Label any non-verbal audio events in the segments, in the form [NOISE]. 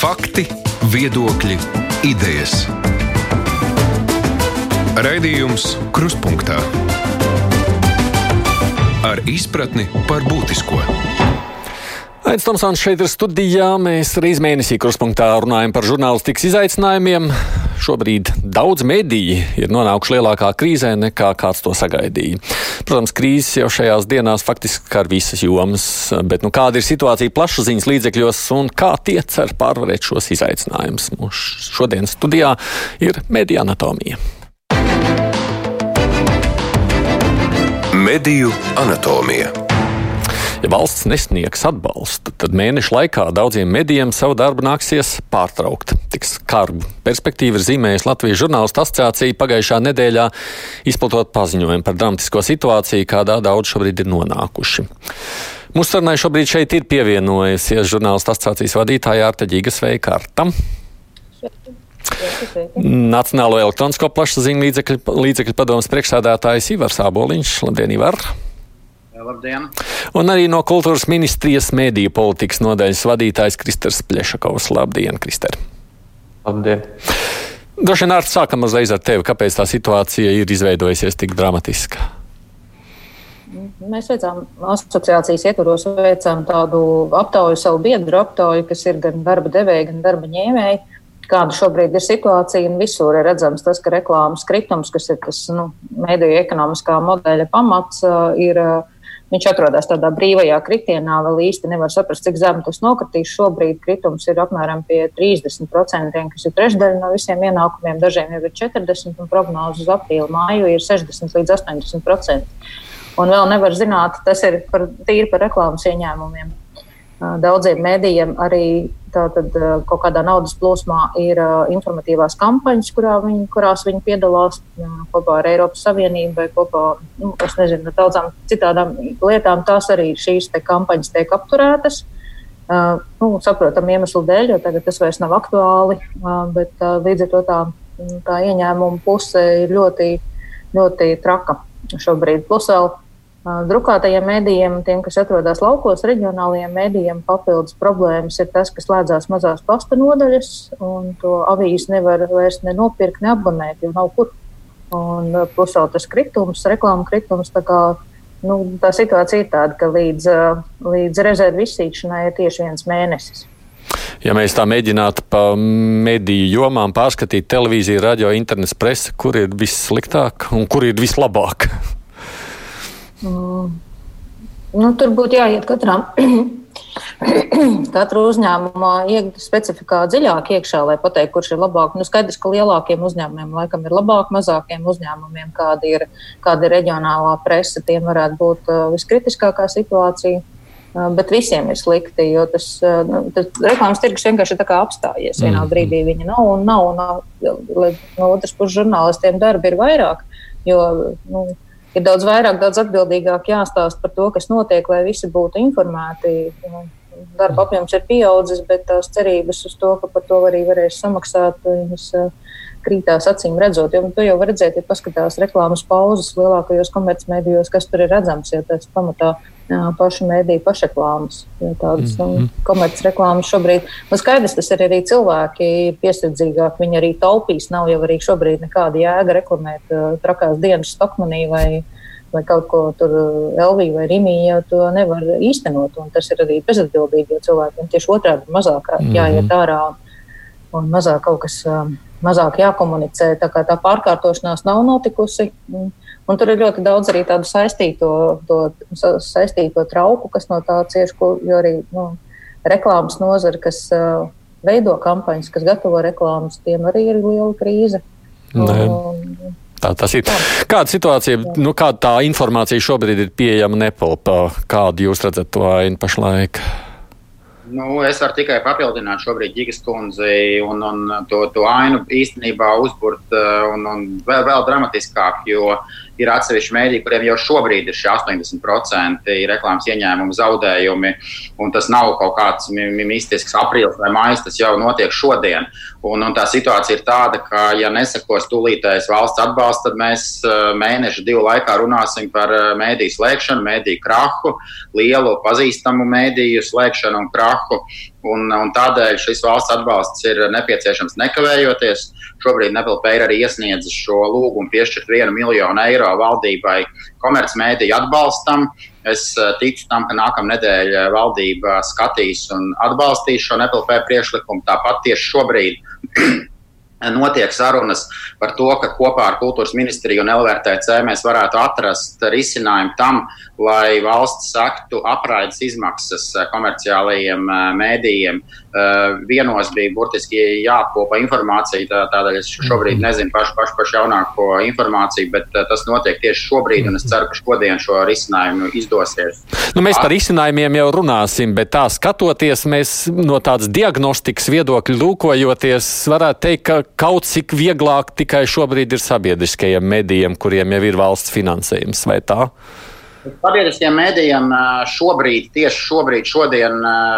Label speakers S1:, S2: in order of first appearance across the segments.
S1: Fakti, viedokļi, idejas. Raidījums Kruspunkta ar izpratni par būtisko.
S2: Aizsmeļamies, Tomsons šeit ir studijā. Mēs reiz mēnesī kruspunktā runājam par žurnālistikas izaicinājumiem. Šobrīd daudz mediji ir nonākuši lielākā krīzē nekā kāds to sagaidīja. Protams, krīzes jau šajās dienās faktiski skar visas jomas, bet nu, kāda ir situācija plašsaziņas līdzekļos un kā tie cer pārvarēt šos izaicinājumus? Mūsu šodienas studijā ir mediju anatomija.
S1: Mediju anatomija.
S2: Ja valsts nesniegs atbalstu, tad mēnešu laikā daudziem medijiem savu darbu nāksies pārtraukt. Tik skarbu perspektīvu ir zīmējusi Latvijas žurnālistu asociācija pagājušā nedēļā, izplatot paziņojumu par dramatisko situāciju, kādā daudz šobrīd ir nonākuši. Mūsu sarunai šobrīd šeit ir pievienojusies žurnālistu asociācijas vadītāja Ārta Ģiga Sveikārta. Nacionālo elektronisko plašsaziņu līdzekļu, līdzekļu padomus priekšsādātājs Ivars Āboliņš. Labdien, Ivar!
S3: Labdien!
S2: Un arī no kultūras ministrijas mēdīju politikas nodaļas vadītājs Kristers Plešakovs. Labdien, Krister!
S4: Labdien!
S2: Droši vien ar sākam uzreiz ar tevi, kāpēc tā situācija ir izveidojusies tik dramatiska.
S5: Mēs veicām asociācijas ietvaros, veicām tādu aptauju, savu biedru aptauju, kas ir gan darba devēji, gan darba ņēmēji. Kāda šobrīd ir situācija, un visur ir redzams tas, ka reklāmas kritums, kas ir tas nu, mēdīju ekonomiskā modeļa pamats, ir Viņš atrodas tādā brīvajā kritienā, vēl īsti nevar saprast, cik zemu tas nokritīs. Šobrīd kritums ir apmēram pie 30%, kas ir trešdaļa no visiem ienākumiem. Dažiem jau ir 40%, un prognozes uz aprīli māju ir 60 līdz 80%. Un vēl nevar zināt, tas ir par, tīri par reklāmas ieņēmumiem. Daudziem mēdījiem arī tātad, kaut kādā naudas plūsmā ir informatīvās kampaņas, kurā viņi, kurās viņi piedalās kopā ar Eiropas Savienību vai kopā nu, nezinu, ar daudzām citām lietām. Tās arī šīs kampaņas tiek apturētas. Uh, nu, saprotam, iemeslu dēļ, jo tagad tas vairs nav aktuāli, uh, bet uh, līdz ar to tā, tā ieņēmuma puse ir ļoti, ļoti traka šobrīd. Plus vēl Drukātajiem mēdījiem, tiem, kas atrodas laukos, reģionālajiem mēdījiem, papildus problēmas ir tas, ka slēdzās mazās pasta nodaļas, un to avīzi nevar vairs ne nopirkt, ne abonēt, jo nav kur. Un plus vēl tas kritums, reklāmas kritums. Tā, kā, nu, tā situācija ir tāda, ka līdz, līdz rezervu izsīkšanai ir tieši viens mēnesis.
S2: Ja mēs tā mēģinātu pa mediju jomām pārskatīt televīziju, radio, internets, presi, kur ir vissliktāk un kur ir vislabāk? [LAUGHS]
S5: Mm. Nu, tur būtu jāiet katram. [CLEARS THROAT] Katra uzņēmuma specifikā dziļāk iekšā, lai pateiktu, kurš ir labāk. Nu, skaidrs, ka lielākiem uzņēmumiem laikam ir labāk, mazākiem uzņēmumiem, kāda ir, kāda ir reģionālā presa, tiem varētu būt uh, viskritiskākā situācija. Uh, bet visiem ir slikti, jo tas, uh, nu, tas reklāmas tirgus vienkārši ir apstājies. Vienā mm. brīdī viņa nav un nav. Nav no otras puses, žurnālistiem darbi ir vairāk. Jo, nu, ir daudz vairāk, daudz atbildīgāk jāstāsta par to, kas notiek, lai visi būtu informēti. Darba apjoms ir pieaudzis, bet tās cerības uz to, ka par to arī varēs samaksāt, viņas krītās acīm redzot. Jo tu jau vari redzēt, ja paskatās reklāmas pauzes lielākajos komercmedijos, kas tur ir redzams, ja tas pamatā pašu mēdīju pašreklāmas. Tādas mm -hmm. nu, komercreklāmas šobrīd, nu skaidrs, tas ir arī cilvēki piesardzīgāk, viņi arī taupīs, nav jau arī šobrīd nekāda jēga reklamēt trakās dienas stokmanī vai, vai kaut ko tur Elvija vai Rimija, jo to nevar īstenot, un tas ir arī bezatbildīgi, jo cilvēkiem tieši otrādi mazāk jāiet ārā un, un mazāk kaut kas. Um, mazāk jākomunicē. Tā kā tā pārkārtošanās nav notikusi. Un, un tur ir ļoti daudz arī tādu saistīto, to, saistīto trauku, kas no tā cieš, ko arī nu, reklāmas nozara, kas uh, veido kampaņas, kas gatavo reklāmas, tiem arī ir liela krīze.
S2: Un, Tā tas ir. Kāda situācija, nu, kāda tā informācija šobrīd ir pieejama Nepalpā? Kādu jūs redzat to ainu pašlaik?
S3: Nu, es varu tikai papildināt šobrīd Gigas kundzi un, un to, to ainu īstenībā uzburt uh, un, un vēl, vēl dramatiskāk, jo ir atsevišķi mēdīji, kuriem jau šobrīd ir šie 80% reklāmas ieņēmumu zaudējumi, un tas nav kaut kāds mistisks aprīlis vai maijs, tas jau notiek šodien. Un, un tā situācija ir tāda, ka, ja nesakos tūlītējs valsts atbalsts, tad mēs uh, mēneša divu laikā runāsim par uh, mēdīju slēgšanu, mēdīju krahu, lielu pazīstamu mēdīju slēgšanu un krahu. Un, un tādēļ šis valsts atbalsts ir nepieciešams nekavējoties. Šobrīd NPLP ir arī iesniedzis šo lūgumu piešķirt vienu miljonu eiro valdībai komercmediju atbalstam. Es eh, ticu tam, ka nākamā nedēļa valdība skatīs un atbalstīs šo NPLP priekšlikumu. Tāpat tieši šobrīd [CLEARS THROAT] notiek sarunas par to, ka kopā ar Kultūras ministriju un LVRTC mēs varētu atrast risinājumu tam, lai valsts sektu apraides izmaksas eh, komerciālajiem eh, mēdījiem. Eh, vienos bija burtiski jāapkopa informācija, tā, tādēļ es šobrīd mhm. nezinu pašu, pašu, pašu jaunāko informāciju, bet tas notiek tieši šobrīd, un es ceru, ka šodien šo risinājumu izdosies.
S2: Nu, mēs par risinājumiem jau runāsim, bet tā skatoties, mēs no tādas diagnostikas viedokļa lūkojoties, varētu teikt, ka kaut cik vieglāk tikai šobrīd ir sabiedriskajiem medijiem, kuriem jau ir valsts finansējums, vai tā?
S3: Sabiedriskajiem mēdījiem šobrīd, tieši šobrīd, šodien,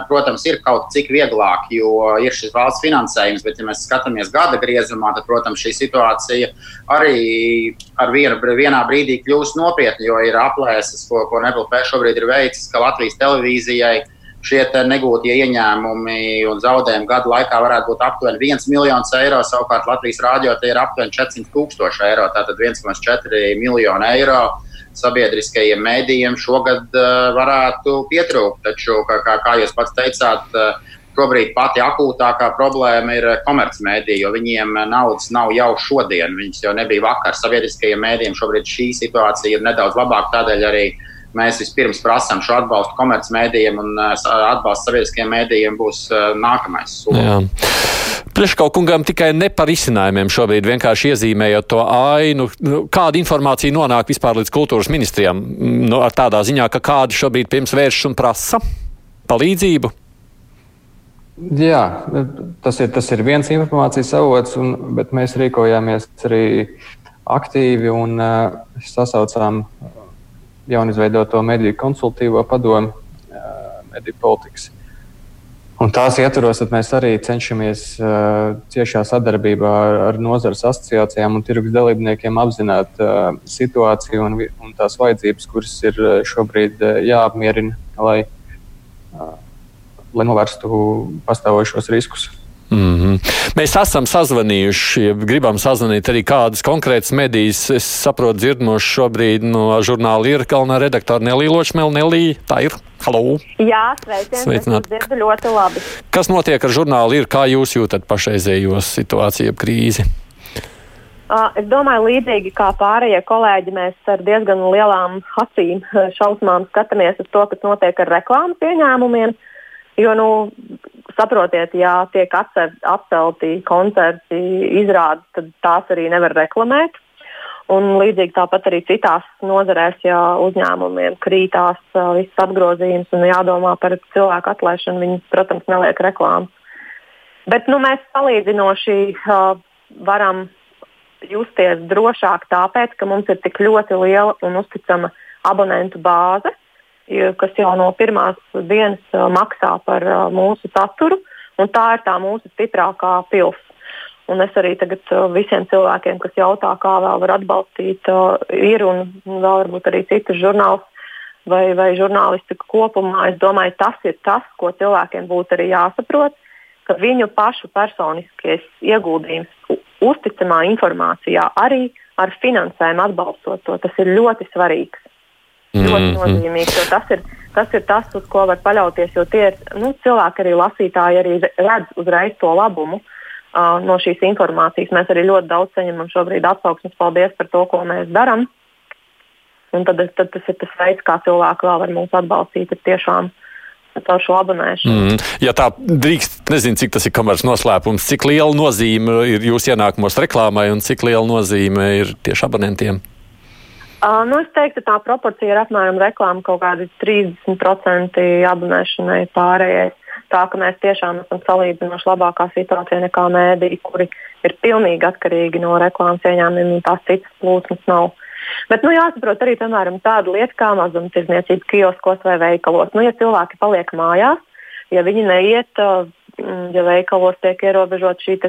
S3: protams, ir kaut cik vieglāk, jo ir šis valsts finansējums, bet, ja mēs skatāmies gada griezumā, tad, protams, šī situācija arī ar vienu, vienā brīdī kļūst nopietna, jo ir aplēses, ko, ko Nebelpē šobrīd ir veicis, ka Latvijas televīzijai šie negūtie ieņēmumi un zaudējumi gadu laikā varētu būt aptuveni 1 miljons eiro. Savukārt Latvijas rādio tie ir aptuveni 400 tūkstoši eiro, tātad 1,4 miljonu eiro. Sabiedriskajiem mēdījiem šogad uh, varētu pietrūkt. Taču, kā, kā, kā jūs pats teicāt, uh, šobrīd pati akūtākā problēma ir komercmediji, jo viņiem naudas nav jau šodien, viņas jau nebija vakar. Sabiedriskajiem mēdījiem šobrīd šī situācija ir nedaudz labāka, tādēļ arī uh, mēs vispirms prasām šo atbalstu komercmedijiem, un uh, atbalsts sabiedriskajiem mēdījiem būs uh, nākamais solis.
S2: Priekškaukungam tikai ne par izcinājumiem šobrīd vienkārši iezīmējot to ainu, nu, kāda informācija nonāk vispār līdz kultūras ministrijām, nu, ar tādā ziņā, ka kādi šobrīd pirms vēršas un prasa palīdzību.
S4: Jā, tas ir, tas ir viens informācijas avots, un, bet mēs rīkojāmies arī aktīvi un uh, sasaucām jaunizveidoto mediju konsultīvo padomu, mediju politikas. Un tās ietvaros mēs arī cenšamies uh, ciešā sadarbībā ar, ar nozares asociācijām un tirgus dalībniekiem apzināt uh, situāciju un, un tās vajadzības, kuras ir šobrīd uh, jāapmierina, lai, uh, lai novērstu pastāvošos riskus.
S2: Mm -hmm. Mēs esam sazvanījuši, gribam sazvanīt arī kādas konkrētas medijas. Es saprotu, dzirdmoši šobrīd no žurnāla ir galvenā redaktora Nelī Ločmēl. Nelī, tā ir. Halo!
S6: Jā, sveiciens! Sveicināt! dzirdu ļoti labi.
S2: Kas notiek ar žurnālu ir? Kā jūs jūtat pašreizējo situāciju, krīzi?
S6: Uh, es domāju, līdzīgi kā pārējie kolēģi, mēs ar diezgan lielām acīm, šausmām skatāmies uz to, kas notiek ar reklāmas ieņēmumiem. Jo, nu, saprotiet, ja tiek atcelti koncerti, izrādes, tad tās arī nevar reklamēt. Un līdzīgi tāpat arī citās nozarēs, ja uzņēmumiem krītās uh, viss apgrozījums un jādomā par cilvēku atlaišanu, viņi, protams, neliek reklāmas. Bet nu, mēs salīdzinoši uh, varam justies drošāk tāpēc, ka mums ir tik ļoti liela un uzticama abonentu bāze kas jau no pirmās dienas maksā par mūsu saturu, tā ir tā mūsu stiprākā pils. Un es arī tagad visiem cilvēkiem, kas jautā, kā vēl var atbalstīt, ir un vēl varbūt arī citus žurnālus vai, vai žurnālistiku kopumā, es domāju, tas ir tas, ko cilvēkiem būtu arī jāsaprot, ka viņu pašu personiskais ieguldījums uzticamā informācijā arī ar finansējumu atbalstot to, tas ir ļoti svarīgs mm -hmm. nozīmīgs. Tas ir, tas ir tas, uz ko var paļauties, jo tie ir nu, cilvēki, arī lasītāji, arī redz uzreiz to labumu. Uh, no šīs informācijas mēs arī ļoti daudz saņemam šobrīd atsauksmes. Paldies par to, ko mēs darām. Un tad, tad tas ir tas veids, kā cilvēki vēl var mūs atbalstīt. Ir tiešām caur šo abonēšanu. Mm.
S2: Ja tā drīkst, nezinu, cik tas ir kameras noslēpums, cik liela nozīme ir jūsu ienākumos reklāmai un cik liela nozīme ir tieši abonentiem?
S6: Uh, nu, es teiktu, tā proporcija ir apmēram reklāma kaut kādi 30% abonēšanai pārējai. Tā ka mēs tiešām esam salīdzinoši labākā situācijā nekā mēdī, kuri ir pilnīgi atkarīgi no reklāmas ieņēmumiem un tās citas plūsmas nav. Bet nu, jāsaprot arī piemēram, tāda lieta kā mazumtirdzniecība kioskos vai veikalos. Nu, ja cilvēki paliek mājās, ja viņi neiet, ja veikalos tiek ierobežot šī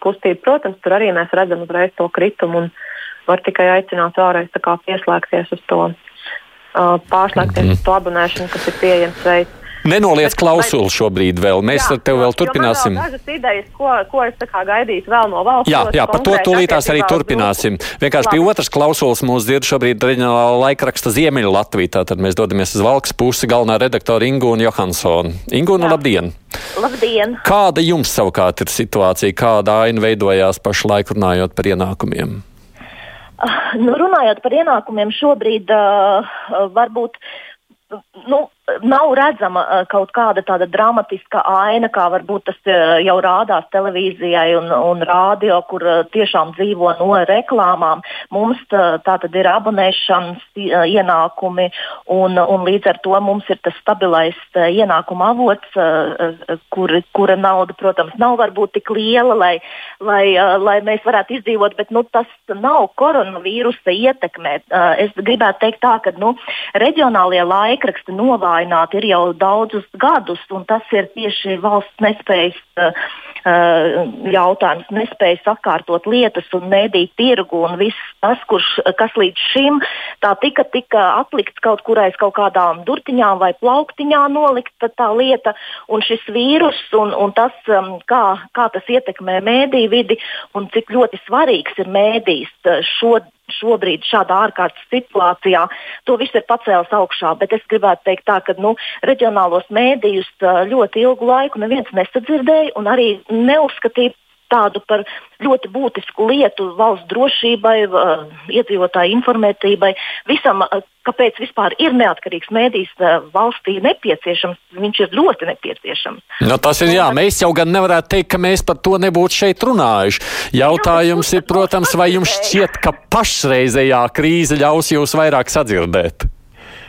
S6: kustība, protams, tur arī mēs redzam uzreiz to kritumu. Un, var tikai aicināt vēlreiz pieslēgties uz to, uh, pārslēgties mm -hmm. uz to abonēšanu, kas ir pieejams veids.
S2: Nenoliec klausuli šobrīd vēl. Mēs jā, ar tevi vēl turpināsim.
S6: Vēl dažas idejas, ko, ko es gaidītu vēl no valsts.
S2: Jā, jā par to tūlītās arī turpināsim. Vienkārši pie otras klausulas mūs dzird šobrīd reģionālā laikraksta Ziemeļa Latvija. Tātad mēs dodamies uz Valks pusi galvenā redaktora Ingūna Johansona. Ingūna, labdien!
S7: Labdien!
S2: Kāda jums savukārt ir situācija, kāda aina veidojās pašlaik runājot par ienākumiem?
S7: Uh, nu, runājot par ienākumiem, šobrīd uh, varbūt nu, nav redzama uh, kaut kāda tāda dramatiska aina, kā varbūt tas uh, jau rādās televīzijai un, un rādio, kur uh, tiešām dzīvo no reklāmām. Mums tā tad ir abonēšanas ienākumi, un, un līdz ar to mums ir tas stabilais ienākuma avots, kur, kura nauda, protams, nav varbūt tik liela, lai, lai, lai mēs varētu izdzīvot, bet nu, tas nav koronavīrusa ietekmē. Es gribētu teikt tā, ka nu, reģionālie laikraksti novāja novājināti ir jau daudzus gadus, un tas ir tieši valsts nespējas uh, jautājums, nespēja sakārtot lietas un mēdīt tirgu un viss tas, kurš, kas līdz šim tā tika, tika atlikts kaut kur aiz kaut kādām durtiņām vai plauktiņām nolikta tā lieta, un šis vīrus un, un tas, um, kā, kā tas ietekmē mēdīju vidi un cik ļoti svarīgs ir mēdījis šo šobrīd šādā ārkārtas situācijā to viss ir pacēlis augšā. Bet es gribētu teikt, tā, ka nu, reģionālos mēdījus ļoti ilgu laiku neviens nesadzirdēja un arī neuzskatīja tādu par ļoti būtisku lietu valsts drošībai, iedzīvotāju informētībai, visam, kāpēc vispār ir neatkarīgs mēdījis valstī nepieciešams. Viņš ir ļoti nepieciešams.
S2: Nu, tas ir jā, mēs jau gan nevarētu teikt, ka mēs par to nebūtu šeit runājuši. Jautājums jā, ir, protams, vai jums šķiet, ka pašreizējā krīze ļaus jūs vairāk sadzirdēt?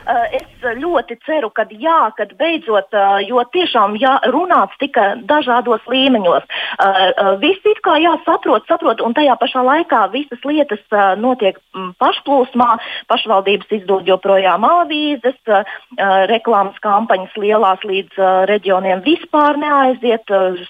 S7: Es ļoti ceru, ka jā, kad beidzot, eh, jo tiešām jā, runāts tika dažādos līmeņos. Eh, visi it kā jā, saprot, un tajā pašā laikā visas lietas notiek mm, pašplūsmā. Pašvaldības izdod joprojām avīzes, reklāmas kampaņas lielās līdz reģioniem vispār neaiziet.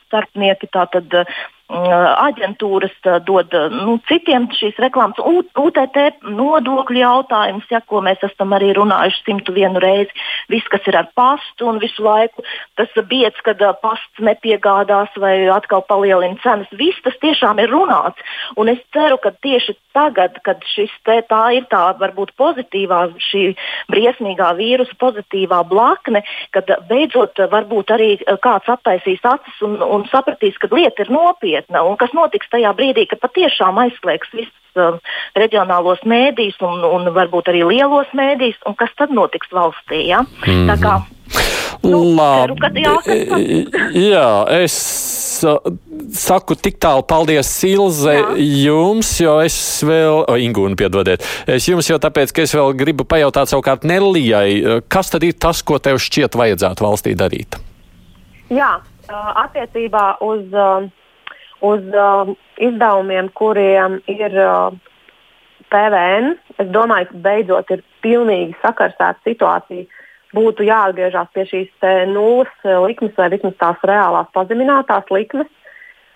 S7: Starpnieki tātad aģentūras dod nu, citiem šīs reklāmas, UTT nodokļu jautājums, ja, ko mēs esam arī runājuši simtu vienu reizi. Viss, kas ir ar pastu un visu laiku tas biedrs, kad pasts nepiegādās vai atkal palielina cenas, viss tas tiešām ir runāts. Un es ceru, ka tieši tagad, kad šis te, tā ir tā varbūt pozitīvā, šī briesmīgā vīrusa pozitīvā blakne, kad beidzot varbūt arī kāds attaisīs acis un, un sapratīs, ka lieta ir nopietna un kas notiks tajā brīdī, kad patiešām aizslēgs visus um, reģionālos mēdījus un, un varbūt arī lielos mēdījus, un kas tad notiks valstī. Ja? Mm -hmm. Tā kā
S2: Nu, Labi. Ceru, jā, jā, es uh, saku tik tālu paldies Silze jā. jums, jo es vēl, o, Ingūna piedodiet, es jums jau tāpēc, ka es vēl gribu pajautāt savukārt Nelijai, uh, kas tad ir tas, ko tev šķiet vajadzētu valstī darīt?
S6: Jā, uh, attiecībā uz uz uh, izdevumiem, kuriem ir uh, PVN. Es domāju, ka beidzot ir pilnīgi sakarsēta situācija. Būtu jāatgriežas pie šīs nulles likmes vai vismaz tās reālās pazeminātās likmes.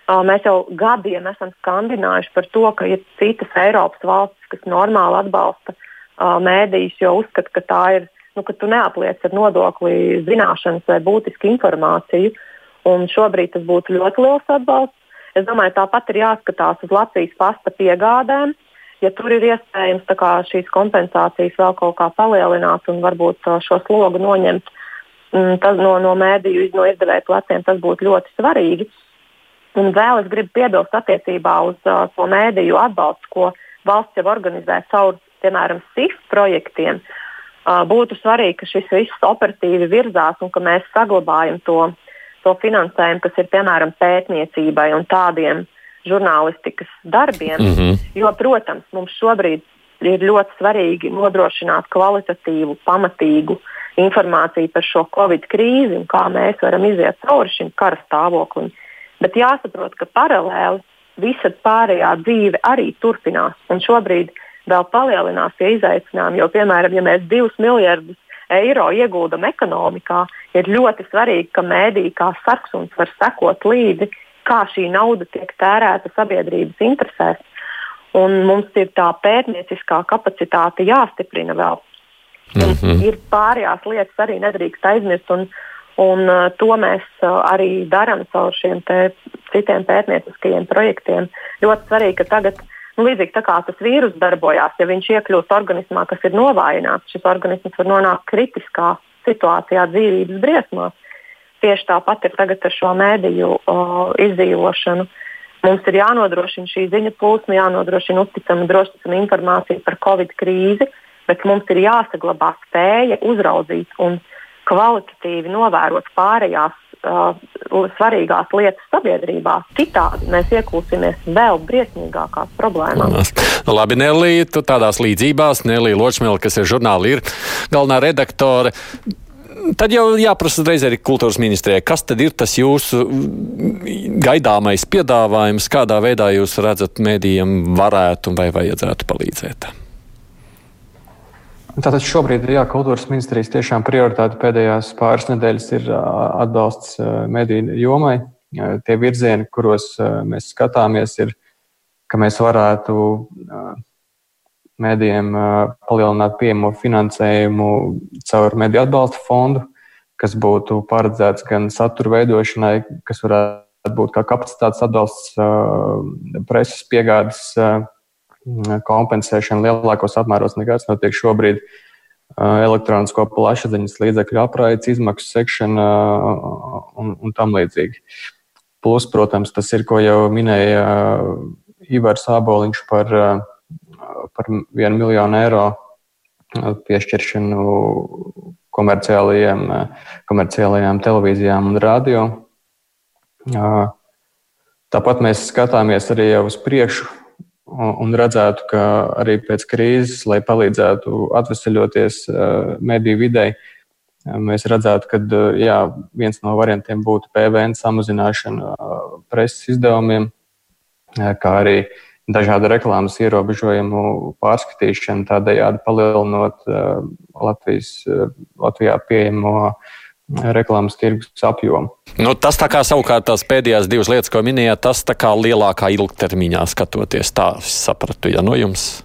S6: Uh, mēs jau gadiem esam skandinājuši par to, ka ir citas Eiropas valstis, kas normāli atbalsta uh, mēdījus, jo uzskata, ka tā ir, nu, ka tu neapliec ar nodokli zināšanas vai būtisku informāciju. Un šobrīd tas būtu ļoti liels atbalsts. Es domāju, tāpat ir jāskatās uz Latvijas pasta piegādēm. Ja tur ir iespējams kā, šīs kompensācijas vēl kaut kā palielināt un varbūt šo slogu noņemt mm, no, no mēdīju, no izdevēju pleciem, tas būtu ļoti svarīgi. Un vēl es gribu piebilst attiecībā uz uh, to mēdīju atbalstu, ko valsts jau organizē caur, piemēram, SIF projektiem. Uh, būtu svarīgi, ka šis viss operatīvi virzās un ka mēs saglabājam to to finansējumu, kas ir piemēram pētniecībai un tādiem žurnālistikas darbiem. Mm -hmm. Jo, protams, mums šobrīd ir ļoti svarīgi nodrošināt kvalitatīvu, pamatīgu informāciju par šo covid krīzi un kā mēs varam iziet cauri šim kara stāvoklim. Bet jāsaprot, ka paralēli visa pārējā dzīve arī turpinās. Un šobrīd vēl palielinās tie izaicinājumi, jo, piemēram, ja mēs divus miljardus eiro ieguldam ekonomikā, ir ļoti svarīgi, ka mēdī kā sarksuns var sekot līdzi, kā šī nauda tiek tērēta sabiedrības interesēs. Un mums ir tā pētnieciskā kapacitāte jāstiprina vēl. Mm -hmm. Ir pārējās lietas arī nedrīkst aizmirst. Un, Un, uh, to mēs uh, arī darām caur šiem citiem pētnieciskajiem projektiem. Ļoti svarīgi, ka tagad, nu, līdzīgi kā tas vīrus darbojās, ja viņš iekļūst organismā, kas ir novājināts, šis organisms var nonākt kritiskā situācijā, dzīvības briesmās. Tieši tāpat ir tagad ar šo mēdīju izdzīvošanu. Mums ir jānodrošina šī ziņu plūsma, jānodrošina uzticama, drošama informācija par Covid krīzi, bet mums ir jāsaglabā spēja uzraudzīt un kvalitatīvi novērot pārējās uh, svarīgās lietas sabiedrībā. Citādi mēs iekūsimies vēl briesmīgākās problēmās.
S2: Labi, Nelī, tu tādās līdzībās, Nelī Ločmēla, kas ir žurnāla, ir galvenā redaktore. Tad jau jāprasa uzreiz arī kultūras ministrijai, kas tad ir tas jūsu gaidāmais piedāvājums, kādā veidā jūs redzat, mēdījiem varētu vai vajadzētu palīdzēt?
S4: Tātad šobrīd jā, kultūras ministrijas tiešām prioritāte pēdējās pāris nedēļas ir atbalsts mediju jomai. Tie virzieni, kuros mēs skatāmies, ir, ka mēs varētu mēdījiem palielināt pieejamo finansējumu caur mediju atbalsta fondu, kas būtu paredzēts gan satura veidošanai, kas varētu būt kā kapacitātes atbalsts preses piegādes kompensēšana lielākos apmēros nekā tas notiek šobrīd. Elektronisko plašsaziņas līdzekļu apraides, izmaksu sekšana un, un tam līdzīgi. Plus, protams, tas ir, ko jau minēja Ivars Āboliņš par, par vienu miljonu eiro piešķiršanu komerciālajiem, komerciālajām televīzijām un radio. Tāpat mēs skatāmies arī uz priekšu, un redzētu, ka arī pēc krīzes, lai palīdzētu atvesaļoties eh, mediju videi, eh, mēs redzētu, ka eh, jā, viens no variantiem būtu PVN samazināšana preses izdevumiem, kā arī dažādu reklāmas ierobežojumu pārskatīšana, tādējādi palielinot Latvijas, Latvijā pieejamo reklāmas tirgus apjomu.
S2: Nu, tas tā kā savukārt tās pēdējās divas lietas, ko minējāt, tas tā kā lielākā ilgtermiņā skatoties, tā es sapratu, ja no jums.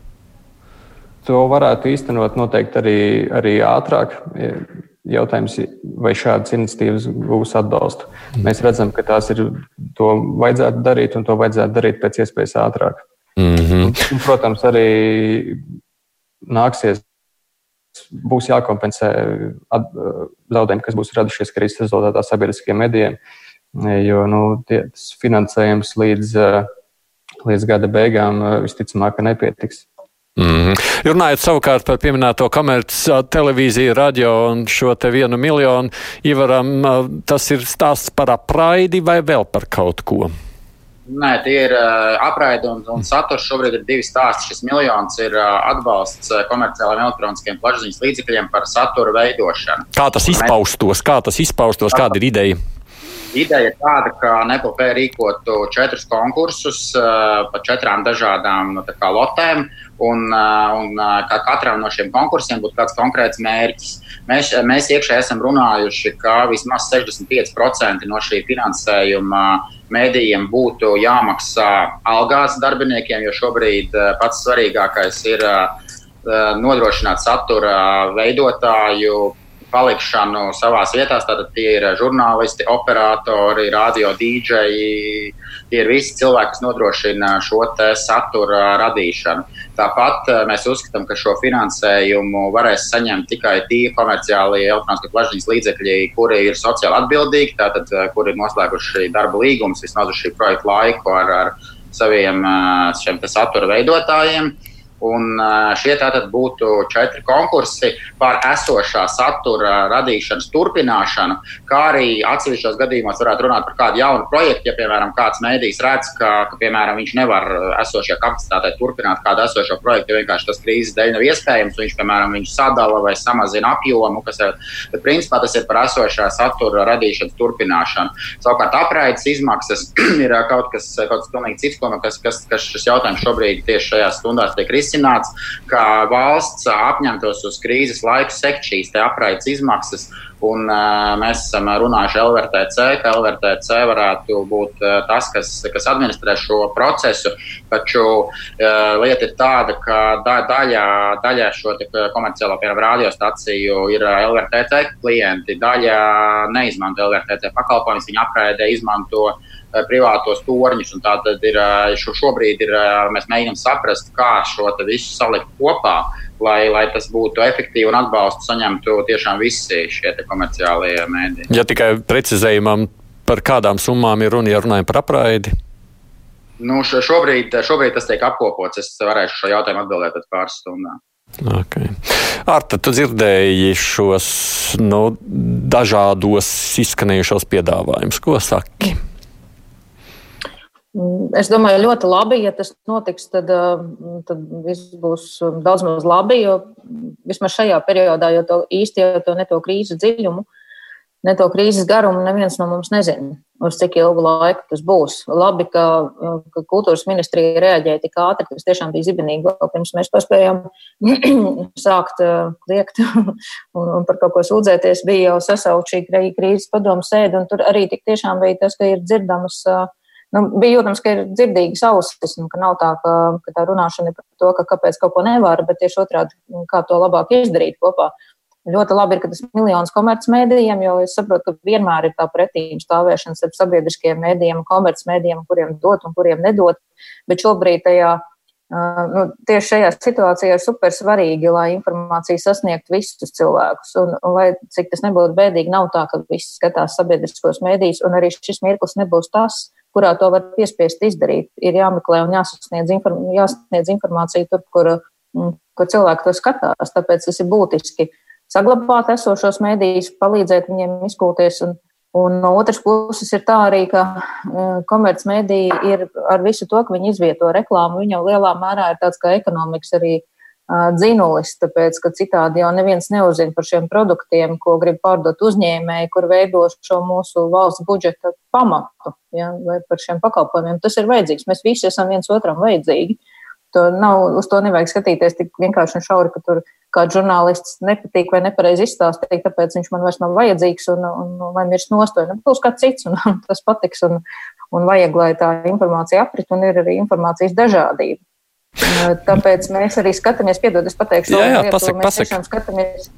S4: To varētu īstenot noteikti arī, arī ātrāk. Jautājums, vai šādas iniciatīvas būs atbalstu. Mm. Mēs redzam, ka tās ir, to vajadzētu darīt un to vajadzētu darīt pēc iespējas ātrāk. Mm -hmm. un, protams, arī nāksies būs jākompensē zaudējumi, kas būs radušies krīzes rezultātā sabiedriskiem medijiem, jo nu, tie, finansējums līdz, līdz gada beigām visticamāk nepietiks.
S2: Mm -hmm. Runājot savukārt par pieminēto komerciālu televīziju, radio un šo te vienu miljonu, Ivaram, tas ir stāsts par apraidi vai vēl par kaut ko?
S3: Nē, tie ir uh, apraidi un, un saturs. Šobrīd ir divi stāsti. Šis miljons ir uh, atbalsts uh, komerciāliem elektroniskiem plašsaziņas līdzekļiem par satura veidošanu.
S2: Kā tas izpaustos? Kā tas izpaustos? Kāda ir ideja?
S3: Ideja ir tāda, ka NPP rīkotu četrus konkursus uh, pa četrām dažādām nu, lotēm, un, uh, un uh, katram no šiem konkursiem būtu kāds konkrēts mērķis. Mēs, mēs iekšēji esam runājuši, ka vismaz 65% no šī finansējuma mēdījiem būtu jāmaksā algās darbiniekiem, jo šobrīd pats svarīgākais ir nodrošināt satura veidotāju palikšanu savā vietā. Tātad tie ir žurnālisti, operatori, radio dīdžeji. Tie ir visi cilvēki, kas nodrošina šo satura radīšanu. Tāpat eh, mēs uzskatām, ka šo finansējumu varēs saņemt tikai tie komerciālie elektroniskie plašsaziņas līdzekļi, kuri ir sociāli atbildīgi, tātad, eh, kuri ir noslēguši darba līgumus vismaz uz šī projekta laiku ar, ar saviem eh, satura veidotājiem. Un šie tātad būtu četri konkursi par esošā satura radīšanas turpināšanu, kā arī atsevišķos gadījumos varētu runāt par kādu jaunu projektu. Ja, piemēram, kāds mēdījis redz, ka, ka piemēram, viņš nevar esošajā kapacitātē turpināt kādu esošo projektu, jo vienkārši tas krīzes dēļ nav iespējams, viņš, piemēram, viņš sadala vai samazina apjomu, kas ir, bet principā tas ir par esošā satura radīšanas turpināšanu. Savukārt apraides izmaksas [CLEARS THROAT] ir kaut kas, kaut kas pilnīgi cits, kas, kas, kas šis jautājums šobrīd tieši šajās stundās tiek risināts risināts, ka valsts apņemtos uz krīzes laiku sekt šīs apraides izmaksas Un, uh, mēs esam runājuši LVRTC, ka LVRTC varētu būt uh, tas, kas, kas administrē šo procesu. Taču uh, lieta ir tāda, ka da, daļā, daļā šo komerciālo radiostaciju ir LVRTC klienti, daļa neizmanto LVRTC pakalpojumus, viņi apraidē izmanto privātos torņus. Tātad ir, šo, šobrīd ir, mēs mēģinām saprast, kā šo visu salikt kopā lai, lai tas būtu efektīvi un atbalstu saņemtu tiešām visi šie komerciālie mēdī.
S2: Ja tikai precizējumam, par kādām summām ir runa, ja runājam par apraidi?
S3: Nu, šobrīd, šobrīd tas tiek apkopots. Es varēšu šo jautājumu atbildēt pēc pāris stundām.
S2: Okay. Arta, tu dzirdēji šos nu, dažādos izskanējušos piedāvājumus. Ko saki? Mm.
S5: Es domāju, ļoti labi, ja tas notiks, tad, um, tad viss būs um, daudz maz labi, jo vismaz šajā periodā, jo to īsti jau to ne to krīzes dziļumu, ne to krīzes garumu neviens no mums nezina, uz cik ilgu laiku tas būs. Labi, ka, uh, ka kultūras ministrija reaģēja tik ātri, tas tiešām bija zibenīgi, vēl pirms mēs paspējām [CLEARS THROAT] sākt kliegt [LAUGHS] un, un par kaut ko sūdzēties, bija jau sasaukt šī krīzes padomu sēde, un tur arī tik tiešām bija tas, ka ir dzirdamas uh, nu, bija jūtams, ka ir dzirdīgas ausis, un ka nav tā, ka, ka tā runāšana ir par to, ka kāpēc kaut ko nevar, bet tieši otrādi, kā to labāk izdarīt kopā. Ļoti labi ir, ka tas ir miljons komercmedijiem, jo es saprotu, ka vienmēr ir tā pretīm stāvēšana starp sabiedriskiem mēdījiem un komercmedijiem, kuriem dot un kuriem nedot. Bet šobrīd tajā, nu, tieši šajā situācijā ir super svarīgi, lai informācija sasniegtu visus cilvēkus. Un, un lai cik tas nebūtu bēdīgi, nav tā, ka visi skatās sabiedriskos mēdījus, un arī šis mirklis nebūs tas, kurā to var piespiest izdarīt. Ir jāmeklē un jāsasniedz, inform jāsniedz informācija tur, kur, mm, kur cilvēki to skatās. Tāpēc tas ir būtiski saglabāt esošos mēdījus, palīdzēt viņiem izkūties. Un, un no otras puses ir tā arī, ka mm, komercmediji ir ar visu to, ka viņi izvieto reklāmu, viņi jau lielā mērā ir tāds kā ekonomikas arī dzinulis, tāpēc, ka citādi jau neviens neuzzina par šiem produktiem, ko grib pārdot uzņēmēji, kur veido šo mūsu valsts budžeta pamatu, ja, vai par šiem pakalpojumiem. Tas ir vajadzīgs. Mēs visi esam viens otram vajadzīgi. To nav, uz to nevajag skatīties tik vienkārši un šauri, ka tur kāds žurnālists nepatīk vai nepareizi izstāstīja, tāpēc viņš man vairs nav vajadzīgs un, un, un vai mirs nostoja. Būs kāds cits un [LAUGHS] tas patiks un, un vajag, lai tā informācija aprit un ir arī informācijas dažādība. Tāpēc mēs arī skatāmies, piedod, es pateikšu,
S2: jā, jā,
S5: lietu,
S2: pasak,
S5: mēs
S2: pasak.
S5: tiešām skatāmies,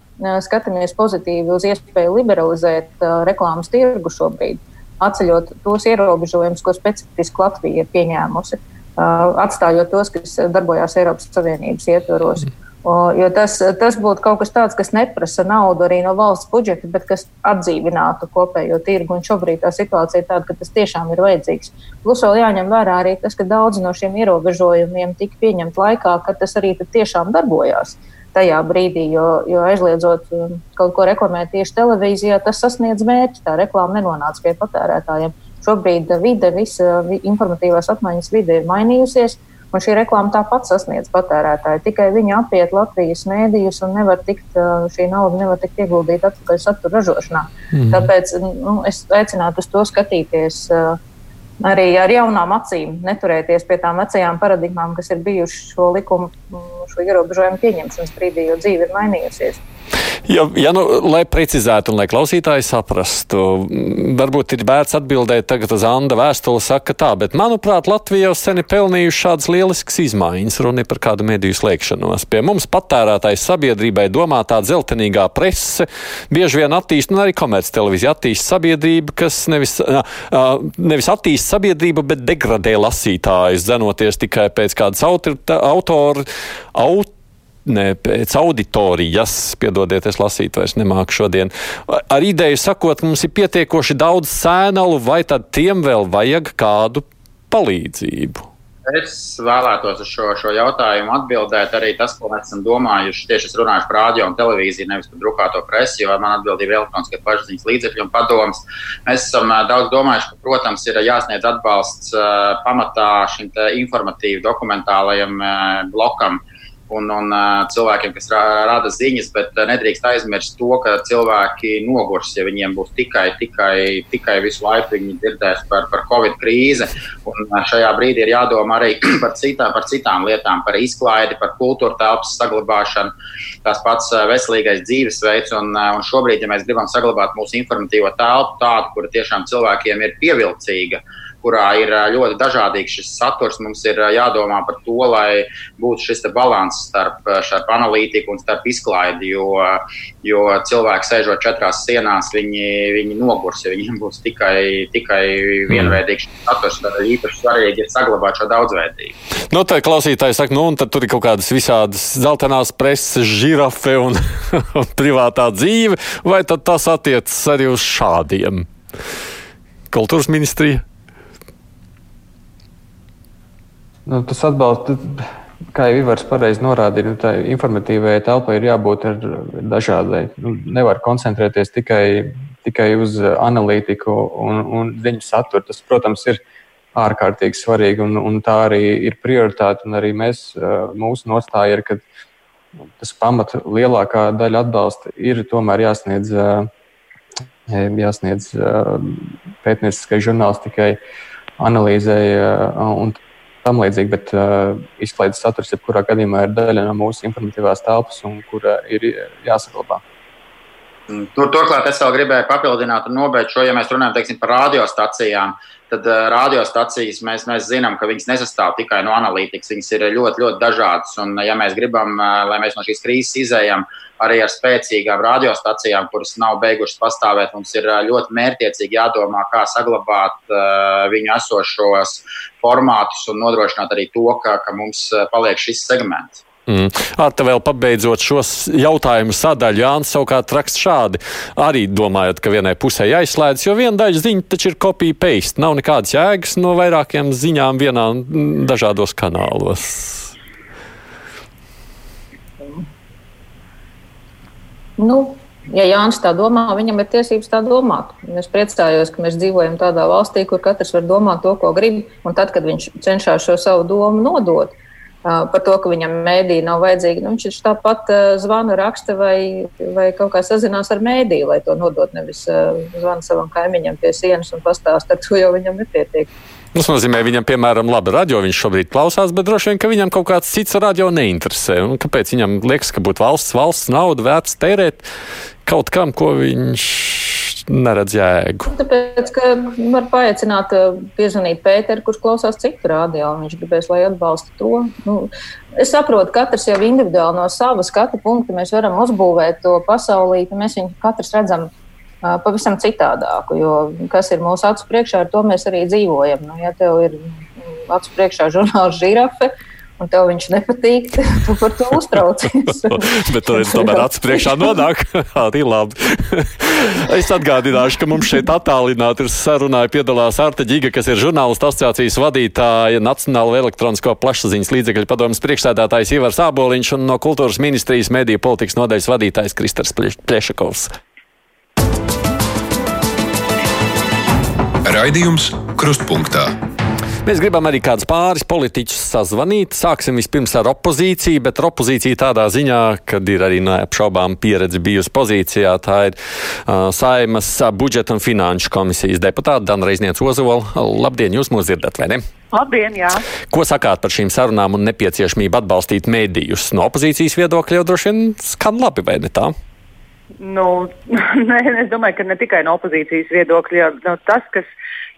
S5: skatāmies pozitīvi uz iespēju liberalizēt uh, reklāmas tirgu šobrīd, atceļot tos ierobežojumus, ko specifiski Latvija ir pieņēmusi, uh, atstājot tos, kas darbojās Eiropas Savienības ietvaros. Mm. O, jo tas, tas būtu kaut kas tāds, kas neprasa naudu arī no valsts budžeta, bet kas atdzīvinātu kopējo tirgu. Un šobrīd tā situācija ir tāda, ka tas tiešām ir vajadzīgs. Plus vēl jāņem vērā arī tas, ka daudzi no šiem ierobežojumiem tika pieņemti laikā, kad tas arī tiešām darbojās. Tajā brīdī, jo, jo aizliedzot um, kaut ko reklamēt tieši televīzijā, tas sasniedz mērķi. Tā reklāma nenonāca pie patērētājiem. Šobrīd vide, visa informatīvās apmaiņas vide ir mainījusies. Un šī reklāma tāpat sasniedz patērētāju. Tikai viņi apiet Latvijas mēdījus un nevar tikt, šī nauda nevar tikt ieguldīta atpakaļ satura ražošanā. Mm. Tāpēc nu, es aicinātu uz to skatīties arī ar jaunām acīm, neturēties pie tām vecajām paradigmām, kas ir bijušas šo likumu, šo ierobežojumu pieņemšanas brīdī, jo dzīve ir mainījusies.
S2: Ja, ja nu, lai precizētu un lai klausītāji saprastu, varbūt ir vērts atbildēt tagad uz Anda vēstuli, saka tā, bet manuprāt, Latvija jau sen ir pelnījuši šādas lieliskas izmaiņas, runa par kādu mediju slēgšanos. Pie mums patērētājs sabiedrībai domātā dzeltenīgā prese bieži vien attīst, un arī komerctelevīzija attīst sabiedrību, kas nevis, nevis attīst sabiedrību, bet degradē lasītājus, zenoties tikai pēc kādas autora, autora, autora ne, pēc auditorijas, piedodiet, es lasīt vairs nemāku šodien, ar ideju sakot, mums ir pietiekoši daudz sēnalu, vai tad tiem vēl vajag kādu palīdzību?
S3: Es vēlētos uz šo, šo jautājumu atbildēt. Arī tas, ko mēs esam domājuši, tieši es runāju par radio un televīziju, nevis par drukāto presi, jo man atbildība ir elektroniskie plašsaziņas līdzekļi un padoms. Mēs esam daudz domājuši, ka, protams, ir jāsniedz atbalsts pamatā šim informatīvu dokumentālajam blokam un, un cilvēkiem, kas rada ziņas, bet nedrīkst aizmirst to, ka cilvēki nogurs, ja viņiem būs tikai, tikai, tikai visu laiku viņi dzirdēs par, par Covid krīzi. Un šajā brīdī ir jādomā arī [CLEARS THROAT] par, citā, par citām lietām, par izklaidi, par kultūra telpas saglabāšanu, tās pats veselīgais dzīvesveids. Un, un šobrīd, ja mēs gribam saglabāt mūsu informatīvo telpu tādu, kura tiešām cilvēkiem ir pievilcīga, kurā ir ļoti dažādīgs šis saturs. Mums ir jādomā par to, lai būtu šis līdzsvars starp, starp analītiku un starp izklaidi. Jo, jo cilvēki sēžot četrās sienās, viņi, viņi nogurs, ja viņiem būs tikai, tikai vienveidīgs saturs. Tad īpaši svarīgi ir saglabāt šo daudzveidību.
S2: Nu, tā klausītāji saka, nu, tur ir kaut kādas visādas zeltainās preses, žirafe un [LAUGHS] privātā dzīve, vai tas attiecas arī uz šādiem? Kultūras ministrija.
S4: Nu, tas atbalsts, kā jau Ivars pareizi norādīja, nu, tā informatīvajai telpai ir jābūt dažādai. Nu, nevar koncentrēties tikai, tikai uz analītiku un, un ziņu saturu. Tas, protams, ir ārkārtīgi svarīgi un, un tā arī ir prioritāte. Arī mēs, mūsu nostāja ir, ka tas pamat lielākā daļa atbalsta ir tomēr jāsniedz, jāsniedz pētnieciskai žurnālistikai, analīzei un tam līdzīgi, bet uh, izklaides saturs jebkurā gadījumā ir daļa no mūsu informatīvās telpas un kura ir jāsaglabā.
S3: Mm, tur, turklāt es vēl gribēju papildināt un nobeigt šo, ja mēs runājam teiksim, par radiostacijām. Tad uh, radiostacijas mēs, mēs zinām, ka viņas nesastāv tikai no analītikas. Viņas ir ļoti, ļoti dažādas. Un, ja mēs gribam, uh, lai mēs no šīs krīzes izējām arī ar spēcīgām radiostacijām, kuras nav beigušas pastāvēt, mums ir uh, ļoti mērķiecīgi jādomā, kā saglabāt viņu esošos formātus un nodrošināt arī to, ka, ka mums paliek šis segments.
S2: Mm. Arta vēl pabeidzot šos jautājumu sadaļu, Jānis savukārt raksta šādi. Arī domājot, ka vienai pusē jāizslēdz, jo viena daļa ziņa taču ir kopija paste. Nav nekādas jēgas no vairākiem ziņām vienā dažādos kanālos.
S5: Nu, ja Jānis tā domā, viņam ir tiesības tā domāt. Es priecājos, ka mēs dzīvojam tādā valstī, kur katrs var domāt to, ko grib, un tad, kad viņš cenšas šo savu domu nodot, par to, ka viņam mēdīja nav vajadzīga. Nu, viņš tāpat zvana, raksta vai, vai kaut kā sazinās ar mēdīju, lai to nodot. Nevis zvana savam kaimiņam pie sienas un pastāsta, ar to jau viņam nepietiek.
S2: Tas nozīmē, viņam, piemēram, labi radio viņš šobrīd klausās, bet droši vien, ka viņam kaut kāds cits radio neinteresē. Un kāpēc viņam liekas, ka būtu valsts, valsts nauda vērts tērēt kaut kam, ko viņš neredz jēgu?
S5: Tāpēc, ka var paaicināt, piezvanīt Pēteru, kurš klausās citu radio, un viņš gribēs, lai atbalsta to. Nu, es saprotu, katrs jau individuāli no sava skatu punkta mēs varam uzbūvēt to pasaulīti. Mēs viņu katrs redzam pavisam citādāku. Jo kas ir mūsu acu priekšā, ar to mēs arī dzīvojam. Nu, ja tev ir acu priekšā žurnāls žirafe, un tev viņš nepatīk, [LAUGHS] tu par to uztraucies. [LAUGHS]
S2: Bet tur tomēr acu priekšā nonāk. [LAUGHS] Arī labi. es atgādināšu, ka mums šeit attālināti ir sarunāja piedalās Arta Ģiga, kas ir žurnālistu asociācijas vadītāja, Nacionālo elektronisko plašsaziņas līdzekļu padomas priekšsēdētājs Ivars Āboliņš un no kultūras ministrijas mediju politikas nodaļas vadītājs Kristers Plešakovs.
S1: Raidījums Krustpunktā.
S2: Mēs gribam arī kādus pāris politiķus sazvanīt. Sāksim vispirms ar opozīciju, bet ar opozīciju tādā ziņā, kad ir arī neapšaubām pieredze bijusi pozīcijā. Tā ir uh, Saimas budžeta un finanšu komisijas deputāta Dana Reizniec Ozola. Labdien, jūs mūs dzirdat, vai ne?
S8: Labdien, jā.
S2: Ko sakāt par šīm sarunām un nepieciešamību atbalstīt mēdījus? No opozīcijas viedokļa jau droši vien skan labi, vai ne tā?
S8: Nu, [LAUGHS] ne, es domāju, ka ne tikai no opozīcijas viedokļa. Nu, tas, kas